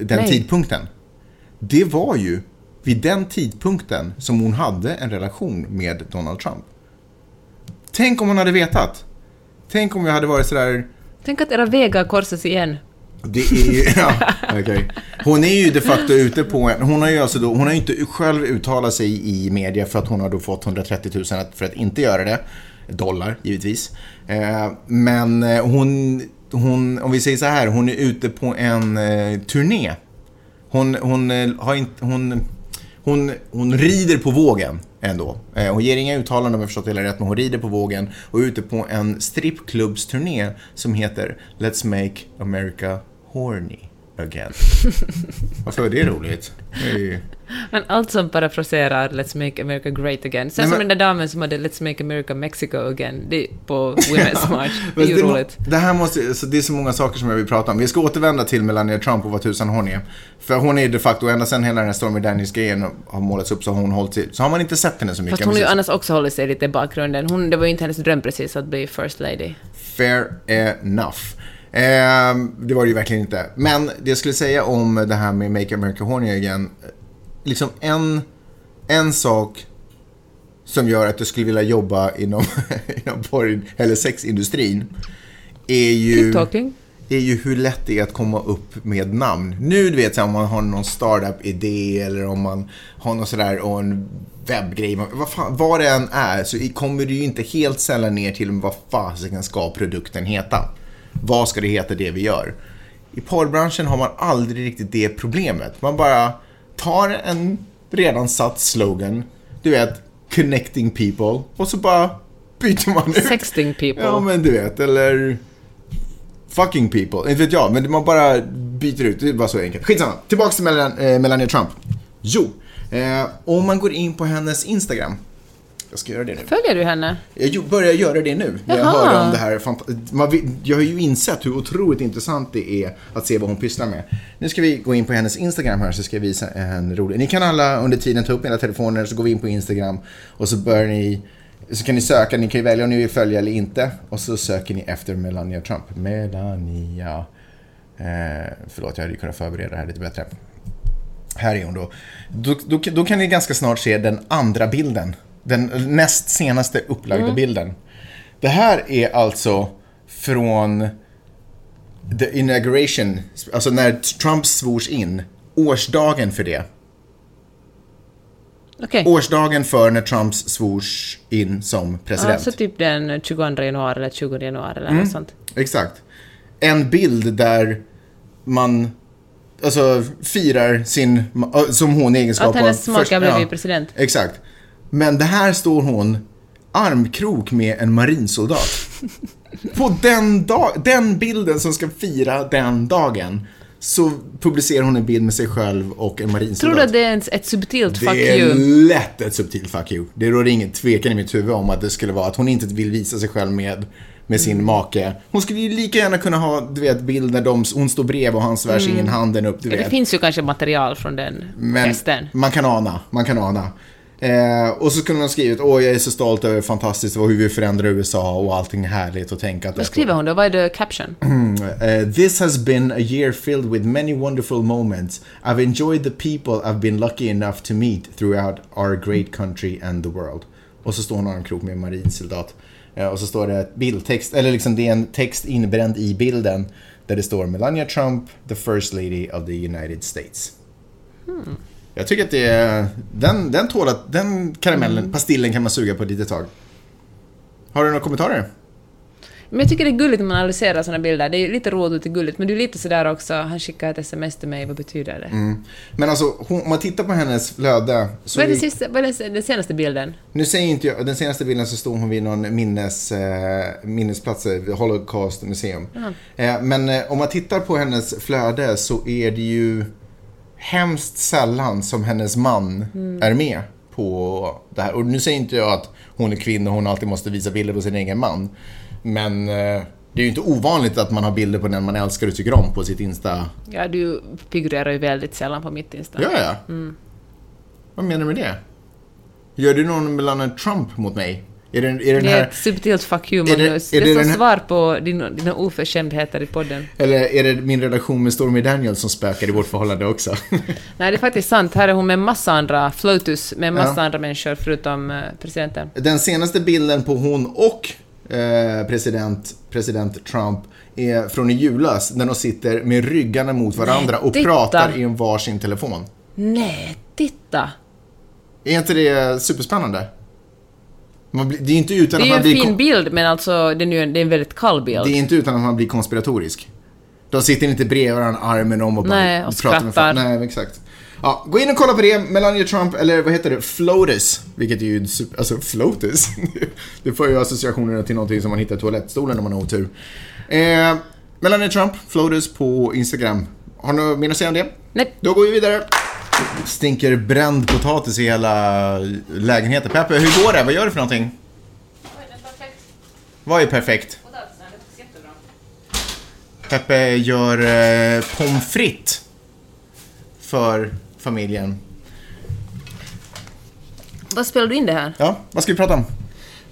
den Nej. tidpunkten? Det var ju vid den tidpunkten som hon hade en relation med Donald Trump. Tänk om hon hade vetat. Tänk om jag hade varit sådär... Tänk att era vägar korsas igen. Det är ju... Ja, okej. Hon är ju de facto ute på en... Hon har ju alltså då, hon har ju inte själv uttalat sig i media för att hon har då fått 130 000 att- för att inte göra det. Dollar, givetvis. Eh, men eh, hon, hon, om vi säger så här, hon är ute på en eh, turné. Hon, hon har inte... Hon, hon, hon rider på vågen ändå. Hon ger inga uttalanden om jag förstått det hela rätt, men hon rider på vågen och är ute på en strippklubbsturné som heter Let's Make America Horny Again. Varför var det roligt? Det är ju- Men allt som parafraserar Let's make America great again. Sen Nej, som men- den där damen som hade Let's make America Mexico again det är på Women's March. Det är ju roligt. Det här måste, så det är så många saker som jag vill prata om. Vi ska återvända till Melania Trump och vad tusan hon är. För hon är de facto, ända sedan hela den här Stormy Daniels-grejen har målats upp så har hon hållit till. Så har man inte sett henne så mycket. Fast hon har ju annars också hållit sig lite i bakgrunden. Hon, det var ju inte hennes dröm precis att bli First Lady. Fair enough. Eh, det var det ju verkligen inte. Men det jag skulle säga om det här med Make America Horny Again. Liksom en, en sak som gör att du skulle vilja jobba inom, inom porr, eller sexindustrin är ju, är ju hur lätt det är att komma upp med namn. Nu du vet så här, om man har någon startup-idé eller om man har någon sådär och en webbgrej. Vad, fan, vad det än är så kommer du ju inte helt sällan ner till vad fasiken ska produkten heta. Vad ska det heta det vi gör? I porrbranschen har man aldrig riktigt det problemet. Man bara tar en redan satt slogan, du vet, connecting people och så bara byter man ut. Sexting people. Ja, men du vet, eller fucking people. Inte vet jag, men man bara byter ut. Det är bara så enkelt. Skitsamma. Tillbaks till eh, Melania Trump. Jo, eh, om man går in på hennes Instagram. Jag ska göra det nu. Följer du henne? Jag börjar göra det nu. När jag hörde om det här. Man, jag har ju insett hur otroligt intressant det är att se vad hon pysslar med. Nu ska vi gå in på hennes Instagram här så ska jag visa en rolig. Ni kan alla under tiden ta upp era telefoner så går vi in på Instagram och så börjar ni så kan ni söka, ni kan ju välja om ni vill följa eller inte. Och så söker ni efter Melania Trump. Melania. Eh, förlåt, jag hade ju kunnat förbereda det här lite bättre. Här är hon då. Då, då. då kan ni ganska snart se den andra bilden. Den näst senaste upplagda bilden. Det här är alltså från the inauguration, alltså när Trump svors in. Årsdagen för det. Okej. Årsdagen för när Trump svors in som president. Alltså typ den 22 januari eller 20 januari eller Mm. något sånt. Exakt. En bild där man alltså, firar sin, som hon i egenskap Att hennes av... maka blev ja, president. Exakt. Men det här står hon armkrok med en marinsoldat. På den, dag, den bilden som ska fira den dagen så publicerar hon en bild med sig själv och en marinsoldat. Tror du att det är ett, subtilt fuck Det är you? lätt ett subtilt fuck you. Det råder ingen tvekan i mitt huvud om att det skulle vara att hon inte vill visa sig själv med, med sin Mm. make. Hon skulle ju lika gärna kunna ha, du vet, bild när de, hon står bredvid och han svär sig in handen upp, du Mm. Det vet. finns ju kanske material från den Men festen. man kan ana, man kan ana. Eh, och så kunde ha skrivit, åh jag är så stolt över fantastiskt och hur vi förändrar USA och allting är härligt och tänka att Vad skriver hon då? Vad är det caption? Uh, this has been a year filled with many wonderful moments. I've enjoyed the people I've been lucky enough to meet throughout our great country and the world. Och så står hon armkrok med en marinsoldat. Eh, och så står det bildtext, eller liksom det är en text inbränd i bilden där det står Melania Trump, the first lady of the United States. Jag tycker att det är, den, den tål att, den karamellen, pastillen kan man suga på ett litet tag. Har du några kommentarer? Men jag tycker det är gulligt när man analyserar såna bilder. Det är lite roligt och gulligt, men det är lite sådär också, han skickar ett sms till mig, vad betyder det? Mm. Men alltså, hon, om man tittar på hennes flöde. Så Vad är, det sista, vad är den senaste bilden? Nu säger inte jag, den senaste bilden så stod hon vid någon minnes, eh, minnesplats, eh, Holocaust museum. Eh, men eh, om man tittar på hennes flöde så är det ju hemskt sällan som hennes man är med på det här. Och nu säger inte jag att hon är kvinna och hon alltid måste visa bilder på sin egen man. Men eh, det är ju inte ovanligt att man har bilder på den man älskar och tycker om på sitt Insta. Ja, du figurerar ju väldigt sällan på mitt Insta. Gör jag? Vad menar du med det? Gör du någon Melania Trump mot mig? Är det, är det den Det är här... ett subtilt fuck you, Är det- Magnus. är Det det är som här- svar på dina, dina oförskämdheter i podden. Eller är det min relation med Stormy Daniels som spökar i vårt förhållande också? Nej, det är faktiskt sant. Här är hon med massa andra, Flotus, med massa Ja. andra människor förutom eh, presidenten. Den senaste bilden på hon och eh, president, president Trump är från i julas när de sitter med ryggarna mot varandra och titta. pratar i en varsin telefon. Nej, titta! Är inte det superspännande? Blir, det är inte utan Det att är ju man en fin bild, men alltså det är, ju, det är en väldigt kall bild. Det är inte utan att man blir konspiratorisk. De sitter inte bredvid varandra, armen om och bara Nej, och pratar med skrattar. Nej, exakt. Ja, gå in och kolla på det. Melania Trump, eller vad heter det? Flotus. Vilket är ju en super, alltså flotus. det får ju associationerna till någonting som man hittar i toalettstolen om man har otur. Eh, Melania Trump, Flotus på Instagram. Har du något mer att säga om det? Nej. Då går vi vidare. Stinker bränd potatis i hela lägenheten. Peppe, hur går det? Vad gör du för någonting? Vad är perfekt? Peppe gör eh, pommes frites för familjen. Vad spelar du in det här? Ja, vad ska vi prata om?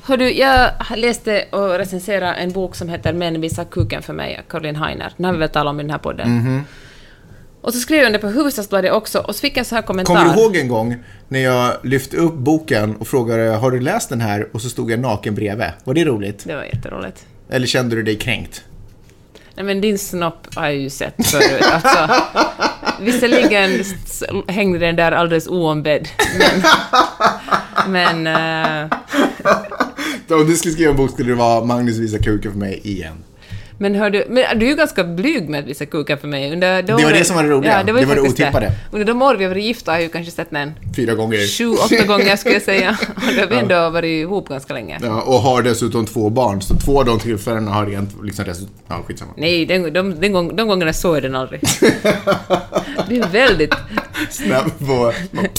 Hör du, jag läste och recenserade en bok som heter Män visar kuken för mig, Caroline Heiner. Den har vi väl talat om i den här podden. Mhm. Och så skrev jag det på Hufvudstadsbladet också, och så fick jag sån här kommentar. Kommer du ihåg en gång när jag lyfte upp boken och frågade har du läst den här och så stod jag naken bredvid? Var det roligt? Det var jätteroligt. Eller kände du dig kränkt? Nej men din snopp har jag ju sett förut. Alltså, visserligen hängde den där alldeles oombedd, men... men eh, Om du skulle skriva en bok skulle det vara Magnus visar kuken för mig igen. Men hör du, men du är ju ganska blyg med att visa kuken för mig. Under Det var det som var det roliga. Ja, det var, Det var det otippade. Under de år vi har varit gifta har jag ju kanske sett den Fyra gånger. sju, åtta gånger skulle jag säga. Och då har vi ändå varit ihop ganska länge. Ja, och har dessutom två barn, så två av de tillfällena har rent liksom. Ja, skitsamma. Nej, den, de, den gång, de gångerna såg jag den aldrig. Du är väldigt Snabb på...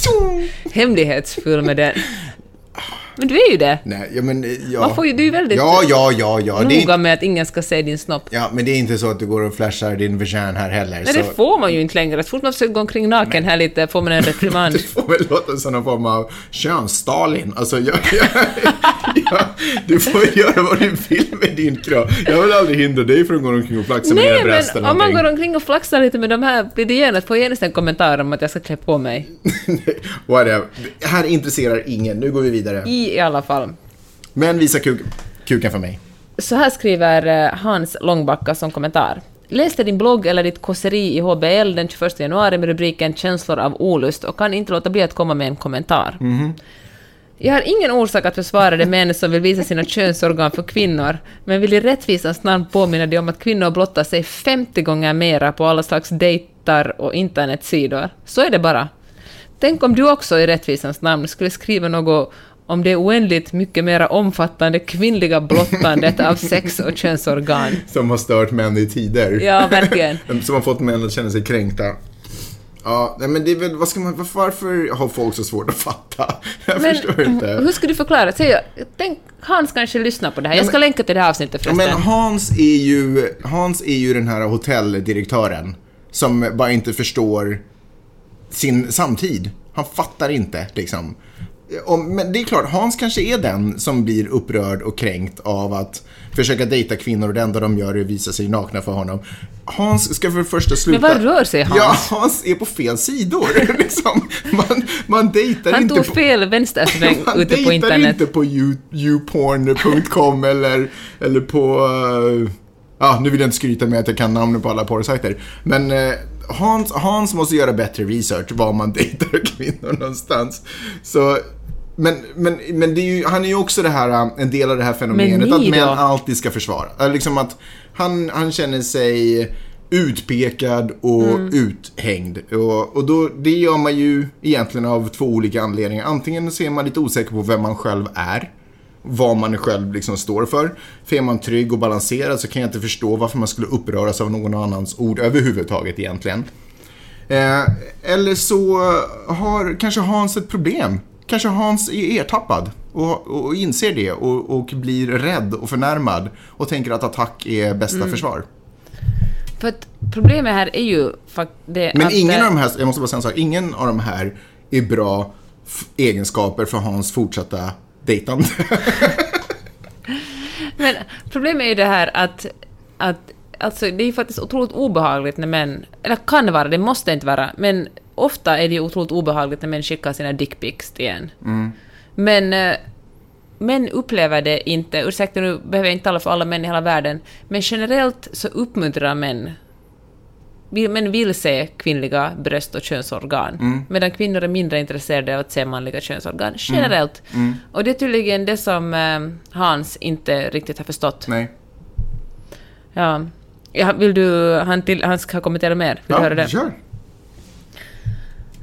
hemlighetsfull med den. Men du är ju det. Nej, ja men... Ja. Man får ju, du är väldigt Ja, ja, ja, ja. Det är, noga inte- med att ingen ska se din snopp. ja, men det är inte så att du går och flashar din vagin här heller. Nej, så... det får man ju inte längre. Så fort man försöker gå omkring naken här lite får man en reprimand. Det får väl låta som någon form av köns-Stalin. Alltså, jag, jag, jag, du får göra vad du vill med din kropp. Jag vill aldrig hindra dig från att gå omkring och flaxa med dina Nej, bröst eller men om man går omkring och flaxar lite med de här blir det genast, får genast en kommentar om att jag ska klä på mig. Whatever. Här intresserar ingen. Nu går vi vidare. I, i alla fall. Men visa kuk, kuken för mig. Så här skriver eh, Hans Långbacka som kommentar. Läste din blogg eller ditt kåseri i HBL den 21 januari med rubriken ”Känslor av olust” och kan inte låta bli att komma med en kommentar. Jag har ingen orsak att försvara de män som vill visa sina könsorgan för kvinnor, men vill i rättvisans namn påminna dig om att kvinnor blottar sig 50 gånger mera på alla slags dejtar och internetsidor. Så är det bara. Tänk om du också i rättvisans namn skulle skriva något om det oändligt mycket mera omfattande kvinnliga blottandet av sex och könsorgan. Som har stört män i tider. Ja, verkligen. Som har fått män att känna sig kränkta. Ja, men det är väl, vad ska man, varför- har folk så svårt att fatta? Jag Men förstår inte. hur ska du förklara? Säg, tänk, Hans kanske lyssnar på det här. Jag ska länka till det här avsnittet Ja, förresten. men Hans är ju, Hans är ju den här hotelldirektören som bara inte förstår sin samtid. Han fattar inte liksom. Om, men det är klart, Hans kanske är den som blir upprörd och kränkt av att försöka dejta kvinnor och det enda de gör är att visa sig nakna för honom. Hans ska för det första sluta... Men vad rör sig Hans? Ja, Hans är på fel sidor. liksom. man, man dejtar Han inte tog på... fel vänstersväng Man ute på dejtar internet. inte på you- youporn.com eller, eller på... eh, Ja, nu vill jag inte skryta med att jag kan namnen på alla porrsajter. Men eh, Hans, Hans måste göra bättre research var man dejtar kvinnor någonstans. Så, men, men, men det är ju, han är ju också det här, eh, en del av det här fenomenet att män alltid ska försvara. Eh, Liksom att han, han känner sig utpekad och Mm. uthängd. Och, och då, det gör man ju egentligen av två olika anledningar. Antingen så är man lite osäker på vem man själv är. Vad man själv liksom står för. För är man trygg och balanserad så kan jag inte förstå varför man skulle uppröras av någon annans ord överhuvudtaget egentligen. Eh, eller så har kanske Hans ett problem. Kanske Hans är ertappad och, och inser det och, och blir rädd och förnärmad och tänker att attack är bästa Mm. försvar. För att problemet här är ju det Men att... ingen eh, av de här, jag måste bara säga en sak, ingen av de här är bra egenskaper för Hans fortsatta dejtande. Men problemet är ju det här att, att alltså, det är faktiskt otroligt obehagligt när män, eller kan vara, det måste inte vara, men ofta är det ju otroligt obehagligt när män skickar sina dickpics till en. Men eh, män upplever det inte, ursäkta nu behöver jag inte tala för alla män i hela världen, men generellt så uppmuntrar män Män vill se kvinnliga bröst och könsorgan, medan kvinnor är mindre intresserade av att se manliga könsorgan, generellt. Och det är tydligen det som eh, Hans inte riktigt har förstått. Nej. Ja. Ja, vill du, han, till, han ska kommentera mer? Vill du höra det? kör.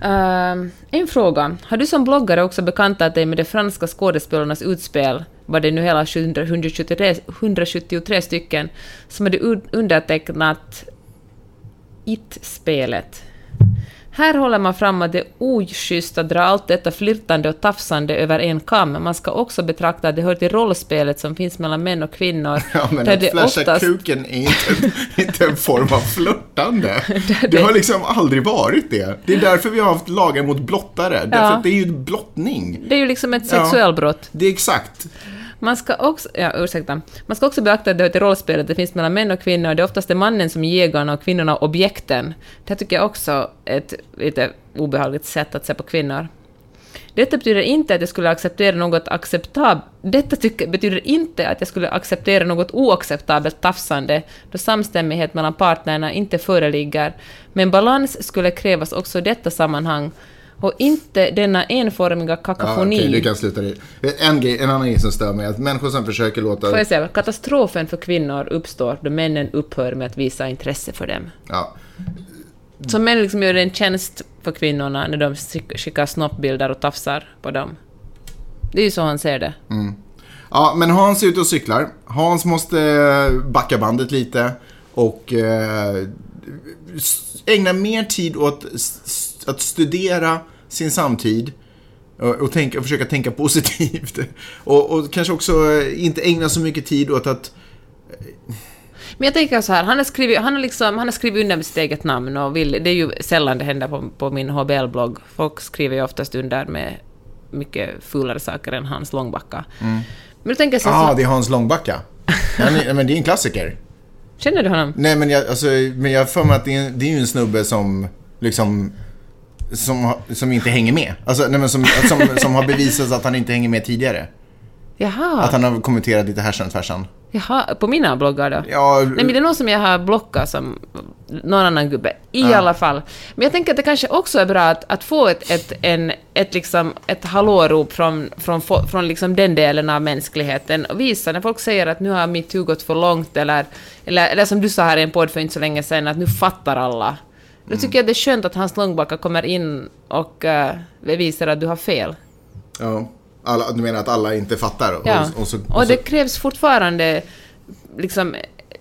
En fråga. Har du som bloggare också bekantat dig med de franska skådespelarnas utspel, var det nu hela 173, 173 stycken, som hade undertecknat It-spelet? Här håller man fram att det är oschysst att dra allt detta flirtande och tafsande över en kam. Man ska också betrakta att det hör till rollspelet som finns mellan män och kvinnor. Ja, men där att det flasha oftast- kuken är inte, inte en form av flörtande. det- har liksom aldrig varit det. Det är därför vi har haft lagar mot blottare. Därför Ja. att det är ju blottning. Det är ju liksom ett Ja. sexualbrott. Det är exakt. Man ska också, ja, ursäkta. Man ska också beakta att det hör till rollspelet, det finns mellan män och kvinnor, och det är oftast det mannen som är jägarna och kvinnorna objekten. Det här tycker jag också är ett lite obehagligt sätt att se på kvinnor. Detta betyder inte att jag skulle acceptera något acceptabelt... Detta tycker, betyder inte att jag skulle acceptera något oacceptabelt tafsande, då samstämmighet mellan partnerna inte föreligger, men balans skulle krävas också i detta sammanhang, och inte denna enformiga Ja, kakafoni. okej, du kan sluta det. En, grej, en annan grej som stör mig är att människor som försöker låta... Får jag säga, katastrofen för kvinnor uppstår då männen upphör med att visa intresse för dem. Ja, Så män liksom gör en tjänst för kvinnorna när de skick- skickar snoppbilder och tafsar på dem. Det är ju så han ser det. Ja, men Hans är ute och cyklar. Hans måste backa bandet lite och eh, ägna mer tid åt att studera sin samtid och, tänka, och försöka tänka positivt. Och, och kanske också eh, inte ägna så mycket tid åt att... Men jag tänker så här, han har skrivit, han har liksom, han har skrivit under med sitt eget namn och vill, det är ju sällan det händer på, på min HBL-blogg. Folk skriver ju oftast under med mycket fulare saker än Hans Långbacka. Men då tänker jag så, Ja, ah, det är Hans Långbacka. Är, men det är en klassiker. känner du honom? Nej, men jag, alltså, men jag för mig att det är, det är ju en snubbe som liksom som, som inte hänger med. Alltså, nej, men som, som, som har bevisat att han inte hänger med tidigare. Jaha, Att han har kommenterat lite härsan och tvärsan. jaha, på mina bloggar då? Ja, Nej, men det är någon som jag har blockat som någon annan gubbe. I Ja. alla fall. Men jag tänker att det kanske också är bra att, att få ett, ett, en, ett, liksom, ett hallårop från, från, från liksom den delen av mänskligheten och visa när folk säger att nu har metoo gått för långt eller, eller, eller som du sa här i en podd för inte så länge sedan att nu fattar alla. Då tycker jag det är skönt att Hans Långbacka kommer in och uh, bevisar att du har fel. ja. Alla, du menar att alla inte fattar? Och, Ja. och, så, och, och så, det krävs fortfarande liksom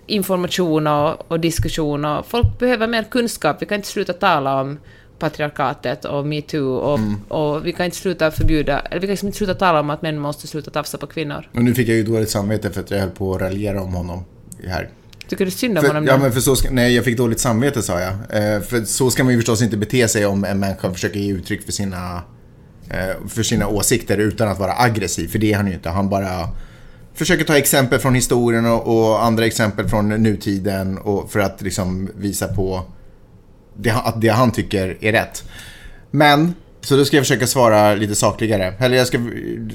information och, och diskussion och folk behöver mer kunskap. Vi kan inte sluta tala om patriarkatet och metoo och, Mm. och vi kan inte sluta förbjuda, eller vi kan liksom inte sluta tala om att män måste sluta tafsa på kvinnor. och nu fick jag ju dåligt samvete för att jag höll på att raljera om honom här. Tycker du synd om För, honom ja, men för så ska, nej, jag fick dåligt samvete sa jag. Eh, för så ska man ju förstås inte bete sig om en människa försöker ge uttryck för sina eh, för sina åsikter utan att vara aggressiv, för det är han ju inte. Han bara försöker ta exempel från historien och, och andra exempel från nutiden och för att liksom visa på det, att det han tycker är rätt. Men, så då ska jag försöka svara lite sakligare. Eller jag ska,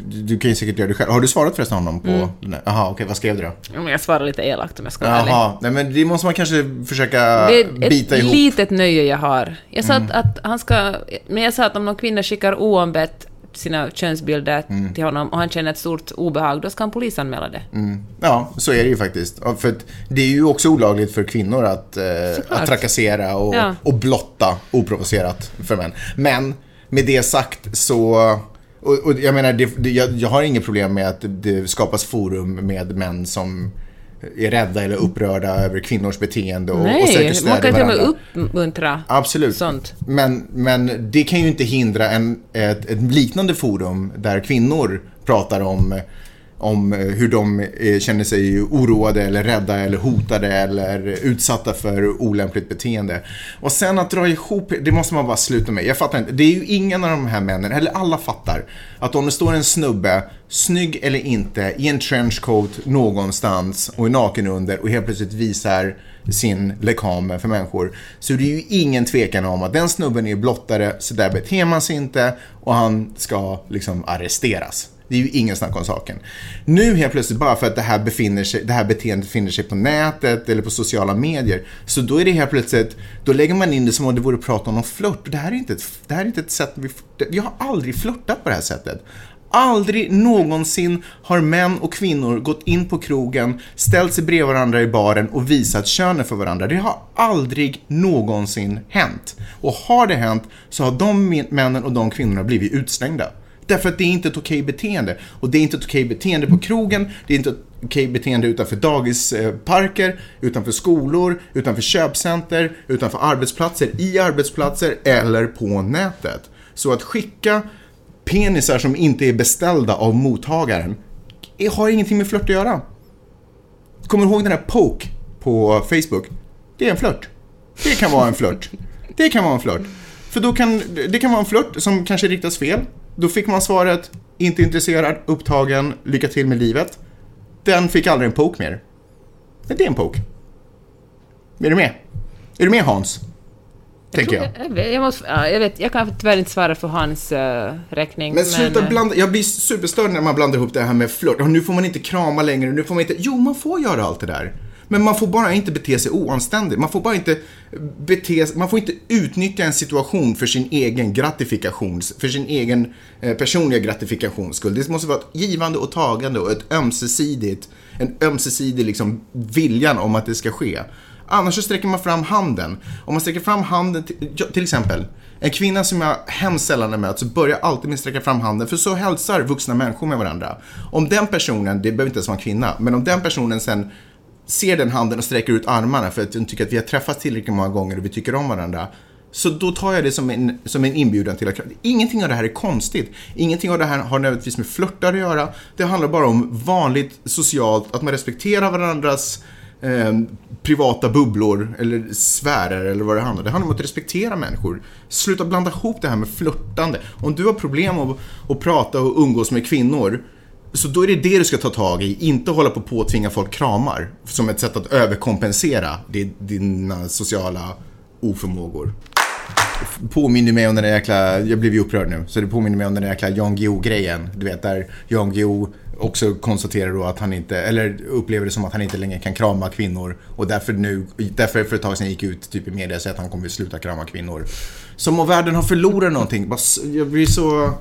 du kan ju säkert göra det själv. Har du svarat förresten honom på Mm. den? Jaha, okej, vad skrev du då? Ja, men jag svarar lite elakt om jag ska vara ärlig. Jaha, nej men det måste man kanske försöka Det är bita ett ihop. litet nöje jag har. Jag sa Mm. att, att han ska... Men jag sa att om någon kvinna skickar oombett sina könsbilder Mm. till honom och han känner ett stort obehag, då ska han polisanmäla det. Ja, så är det ju faktiskt. För det är ju också olagligt för kvinnor att, eh, att trakassera och, Ja. och blotta oprovocerat för män. Men med det sagt så... Och, och jag menar, det, det, jag, jag har inget problem med att det skapas forum med män som är rädda eller upprörda över kvinnors beteende och, och söker Nej, stöd man kan till och med uppmuntra Absolut. sånt. Men, men det kan ju inte hindra en, ett, ett liknande forum där kvinnor pratar om, om eh, hur de eh, känner sig oroade eller rädda eller hotade eller utsatta för olämpligt beteende. Och sen att dra ihop, det måste man bara sluta med. Jag fattar inte, det är ju ingen av de här männen, eller alla fattar, att om det står en snubbe, snygg eller inte, i en trenchcoat någonstans och är naken under och helt plötsligt visar sin lekam för människor. Så det är ju ingen tvekan om att den snubben är blottare, så där beter man sig inte och han ska liksom arresteras. Det är ju ingen snack om saken. Nu helt plötsligt, bara för att det här, befinner sig, det här beteendet befinner sig på nätet eller på sociala medier, så då är det helt plötsligt, då lägger man in det som om det vore att prata om någon flört. Det här är inte ett, det här är inte ett sätt, vi, jag har aldrig flörtat på det här sättet. Aldrig någonsin har män och kvinnor gått in på krogen, ställt sig bredvid varandra i baren och visat könen för varandra. Det har aldrig någonsin hänt. Och har det hänt så har de männen och de kvinnorna blivit utslängda. Därför att det är inte ett okej beteende. Och det är inte ett okej beteende på krogen, det är inte ett okej beteende utanför dagisparker, utanför skolor, utanför köpcenter, utanför arbetsplatser, i arbetsplatser eller på nätet. Så att skicka penisar som inte är beställda av mottagaren har ingenting med flört att göra. Kommer du ihåg den här Poke på Facebook? Det är en flört. Det kan vara en flört. Det kan vara en flört. För då kan, det kan vara en flört som kanske riktas fel. Då fick man svaret, inte intresserad, upptagen, lycka till med livet. Den fick aldrig en poke mer. Men det är en poke. Är du med? Är du med Hans? Tänker jag. Jag, vet, jag, måste, ja, jag, vet, jag kan tyvärr inte svara för hans uh, räkning. Men sluta eh, blanda, jag blir superstörd när man blandar ihop det här med flört. Och nu får man inte krama längre, nu får man inte, jo man får göra allt det där. Men man får bara inte bete sig oanständigt. Man får bara inte bete man får inte utnyttja en situation för sin egen gratifikations, för sin egen eh, personliga gratifikations skull. Det måste vara ett givande och tagande och ett ömsesidigt, en ömsesidig liksom viljan om att det ska ske. Annars så sträcker man fram handen. Om man sträcker fram handen, till, ja, till exempel, en kvinna som jag hemskt sällan möter så börjar alltid med att sträcka fram handen, för så hälsar vuxna människor med varandra. Om den personen, det behöver inte ens vara en kvinna, men om den personen sen ser den handen och sträcker ut armarna för att den tycker att vi har träffats tillräckligt många gånger och vi tycker om varandra. Så då tar jag det som en, som en inbjudan till att ingenting av det här är konstigt. Ingenting av det här har nödvändigtvis med flörtar att göra. Det handlar bara om vanligt socialt, att man respekterar varandras eh, privata bubblor eller sfärer eller vad det handlar om. Det handlar om att respektera människor. Sluta blanda ihop det här med flörtande. Om du har problem att, att prata och umgås med kvinnor så då är det det du ska ta tag i, inte hålla på och påtvinga folk kramar som ett sätt att överkompensera dina sociala oförmågor. Påminner mig om den där jäkla, jag blev ju upprörd nu, så det påminner mig om den där jäkla Jan Guillou-grejen. Du vet där Jan Guillou också konstaterar då att han inte, eller upplever det som att han inte längre kan krama kvinnor och därför nu, därför för ett tag sedan gick ut typ i media och sa att han kommer att sluta krama kvinnor. Som om världen har förlorat någonting. Jag blir så...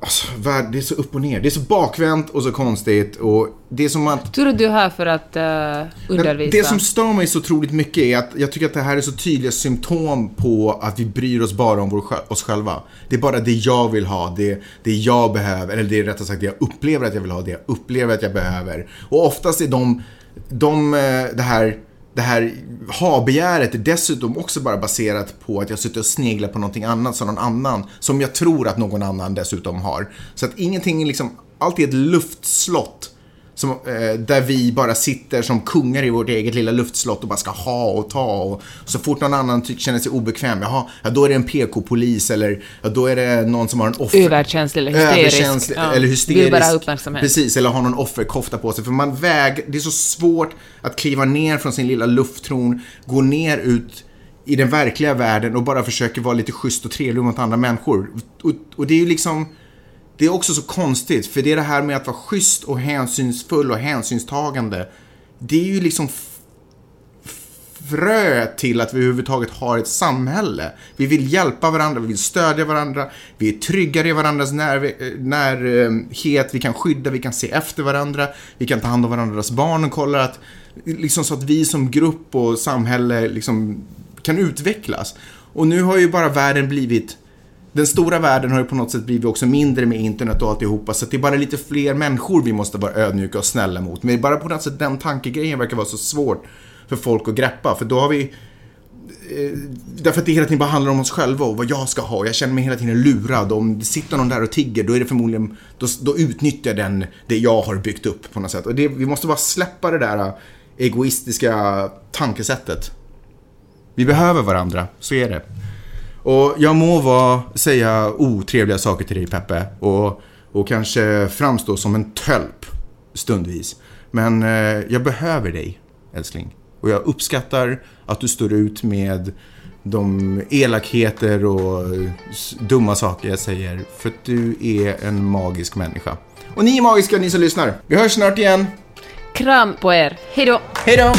Alltså, det är så upp och ner. det är så bakvänt och så konstigt och det är som att... Tur att du är här för att uh, undervisa. Det som stör mig så otroligt mycket är att jag tycker att det här är så tydliga symptom på att vi bryr oss bara om vår, oss själva. Det är bara det jag vill ha, det, det jag behöver, eller det är rättare sagt det jag upplever att jag vill ha, det jag upplever att jag behöver. Och oftast är de, de det här det här ha-begäret är dessutom också bara baserat på att jag sitter och sneglar på någonting annat som någon annan, som jag tror att någon annan dessutom har. Så att ingenting liksom, allt är ett luftslott som, eh, där vi bara sitter som kungar i vårt eget lilla luftslott och bara ska ha och ta. Och så fort någon annan tycker, känner sig obekväm, jaha, ja, då är det en PK-polis eller ja, då är det någon som har en offer... Överkänslig eller hysterisk. Överkänslig, Ja. eller hysterisk. Vill bara ha uppmärksamhet. Precis, eller har någon offerkofta på sig. För man väg, det är så svårt att kliva ner från sin lilla lufttron, gå ner ut i den verkliga världen och bara försöka vara lite schysst och trevlig mot andra människor. Och, och det är ju liksom, det är också så konstigt, för det är det här med att vara schysst och hänsynsfull och hänsynstagande. Det är ju liksom frö till att vi överhuvudtaget har ett samhälle. Vi vill hjälpa varandra, vi vill stödja varandra, vi är tryggare i varandras när, närhet, vi kan skydda, vi kan se efter varandra, vi kan ta hand om varandras barn och kolla att, liksom så att vi som grupp och samhälle liksom kan utvecklas. Och nu har ju bara världen blivit den stora världen har ju på något sätt blivit också mindre med internet och alltihopa så det är bara lite fler människor vi måste vara ödmjuka och snälla mot. Men bara på något sätt den tankegrejen verkar vara så svårt för folk att greppa för då har vi eh, Därför att det hela tiden bara handlar om oss själva och vad jag ska ha. Jag känner mig hela tiden lurad. Om det sitter någon där och tigger, då är det förmodligen, då, då utnyttjar den det jag har byggt upp på något sätt. Och det, vi måste bara släppa det där egoistiska tankesättet. Vi behöver varandra, så är det. Och jag må vara, säga otrevliga saker till dig Peppe och, och kanske framstå som en tölp stundvis. Men eh, jag behöver dig, älskling. Och jag uppskattar att du står ut med de elakheter och s- dumma saker jag säger. För att du är en magisk människa. Och ni är magiska, ni som lyssnar. Vi hörs snart igen. Kram på er. Hej då! Hej då!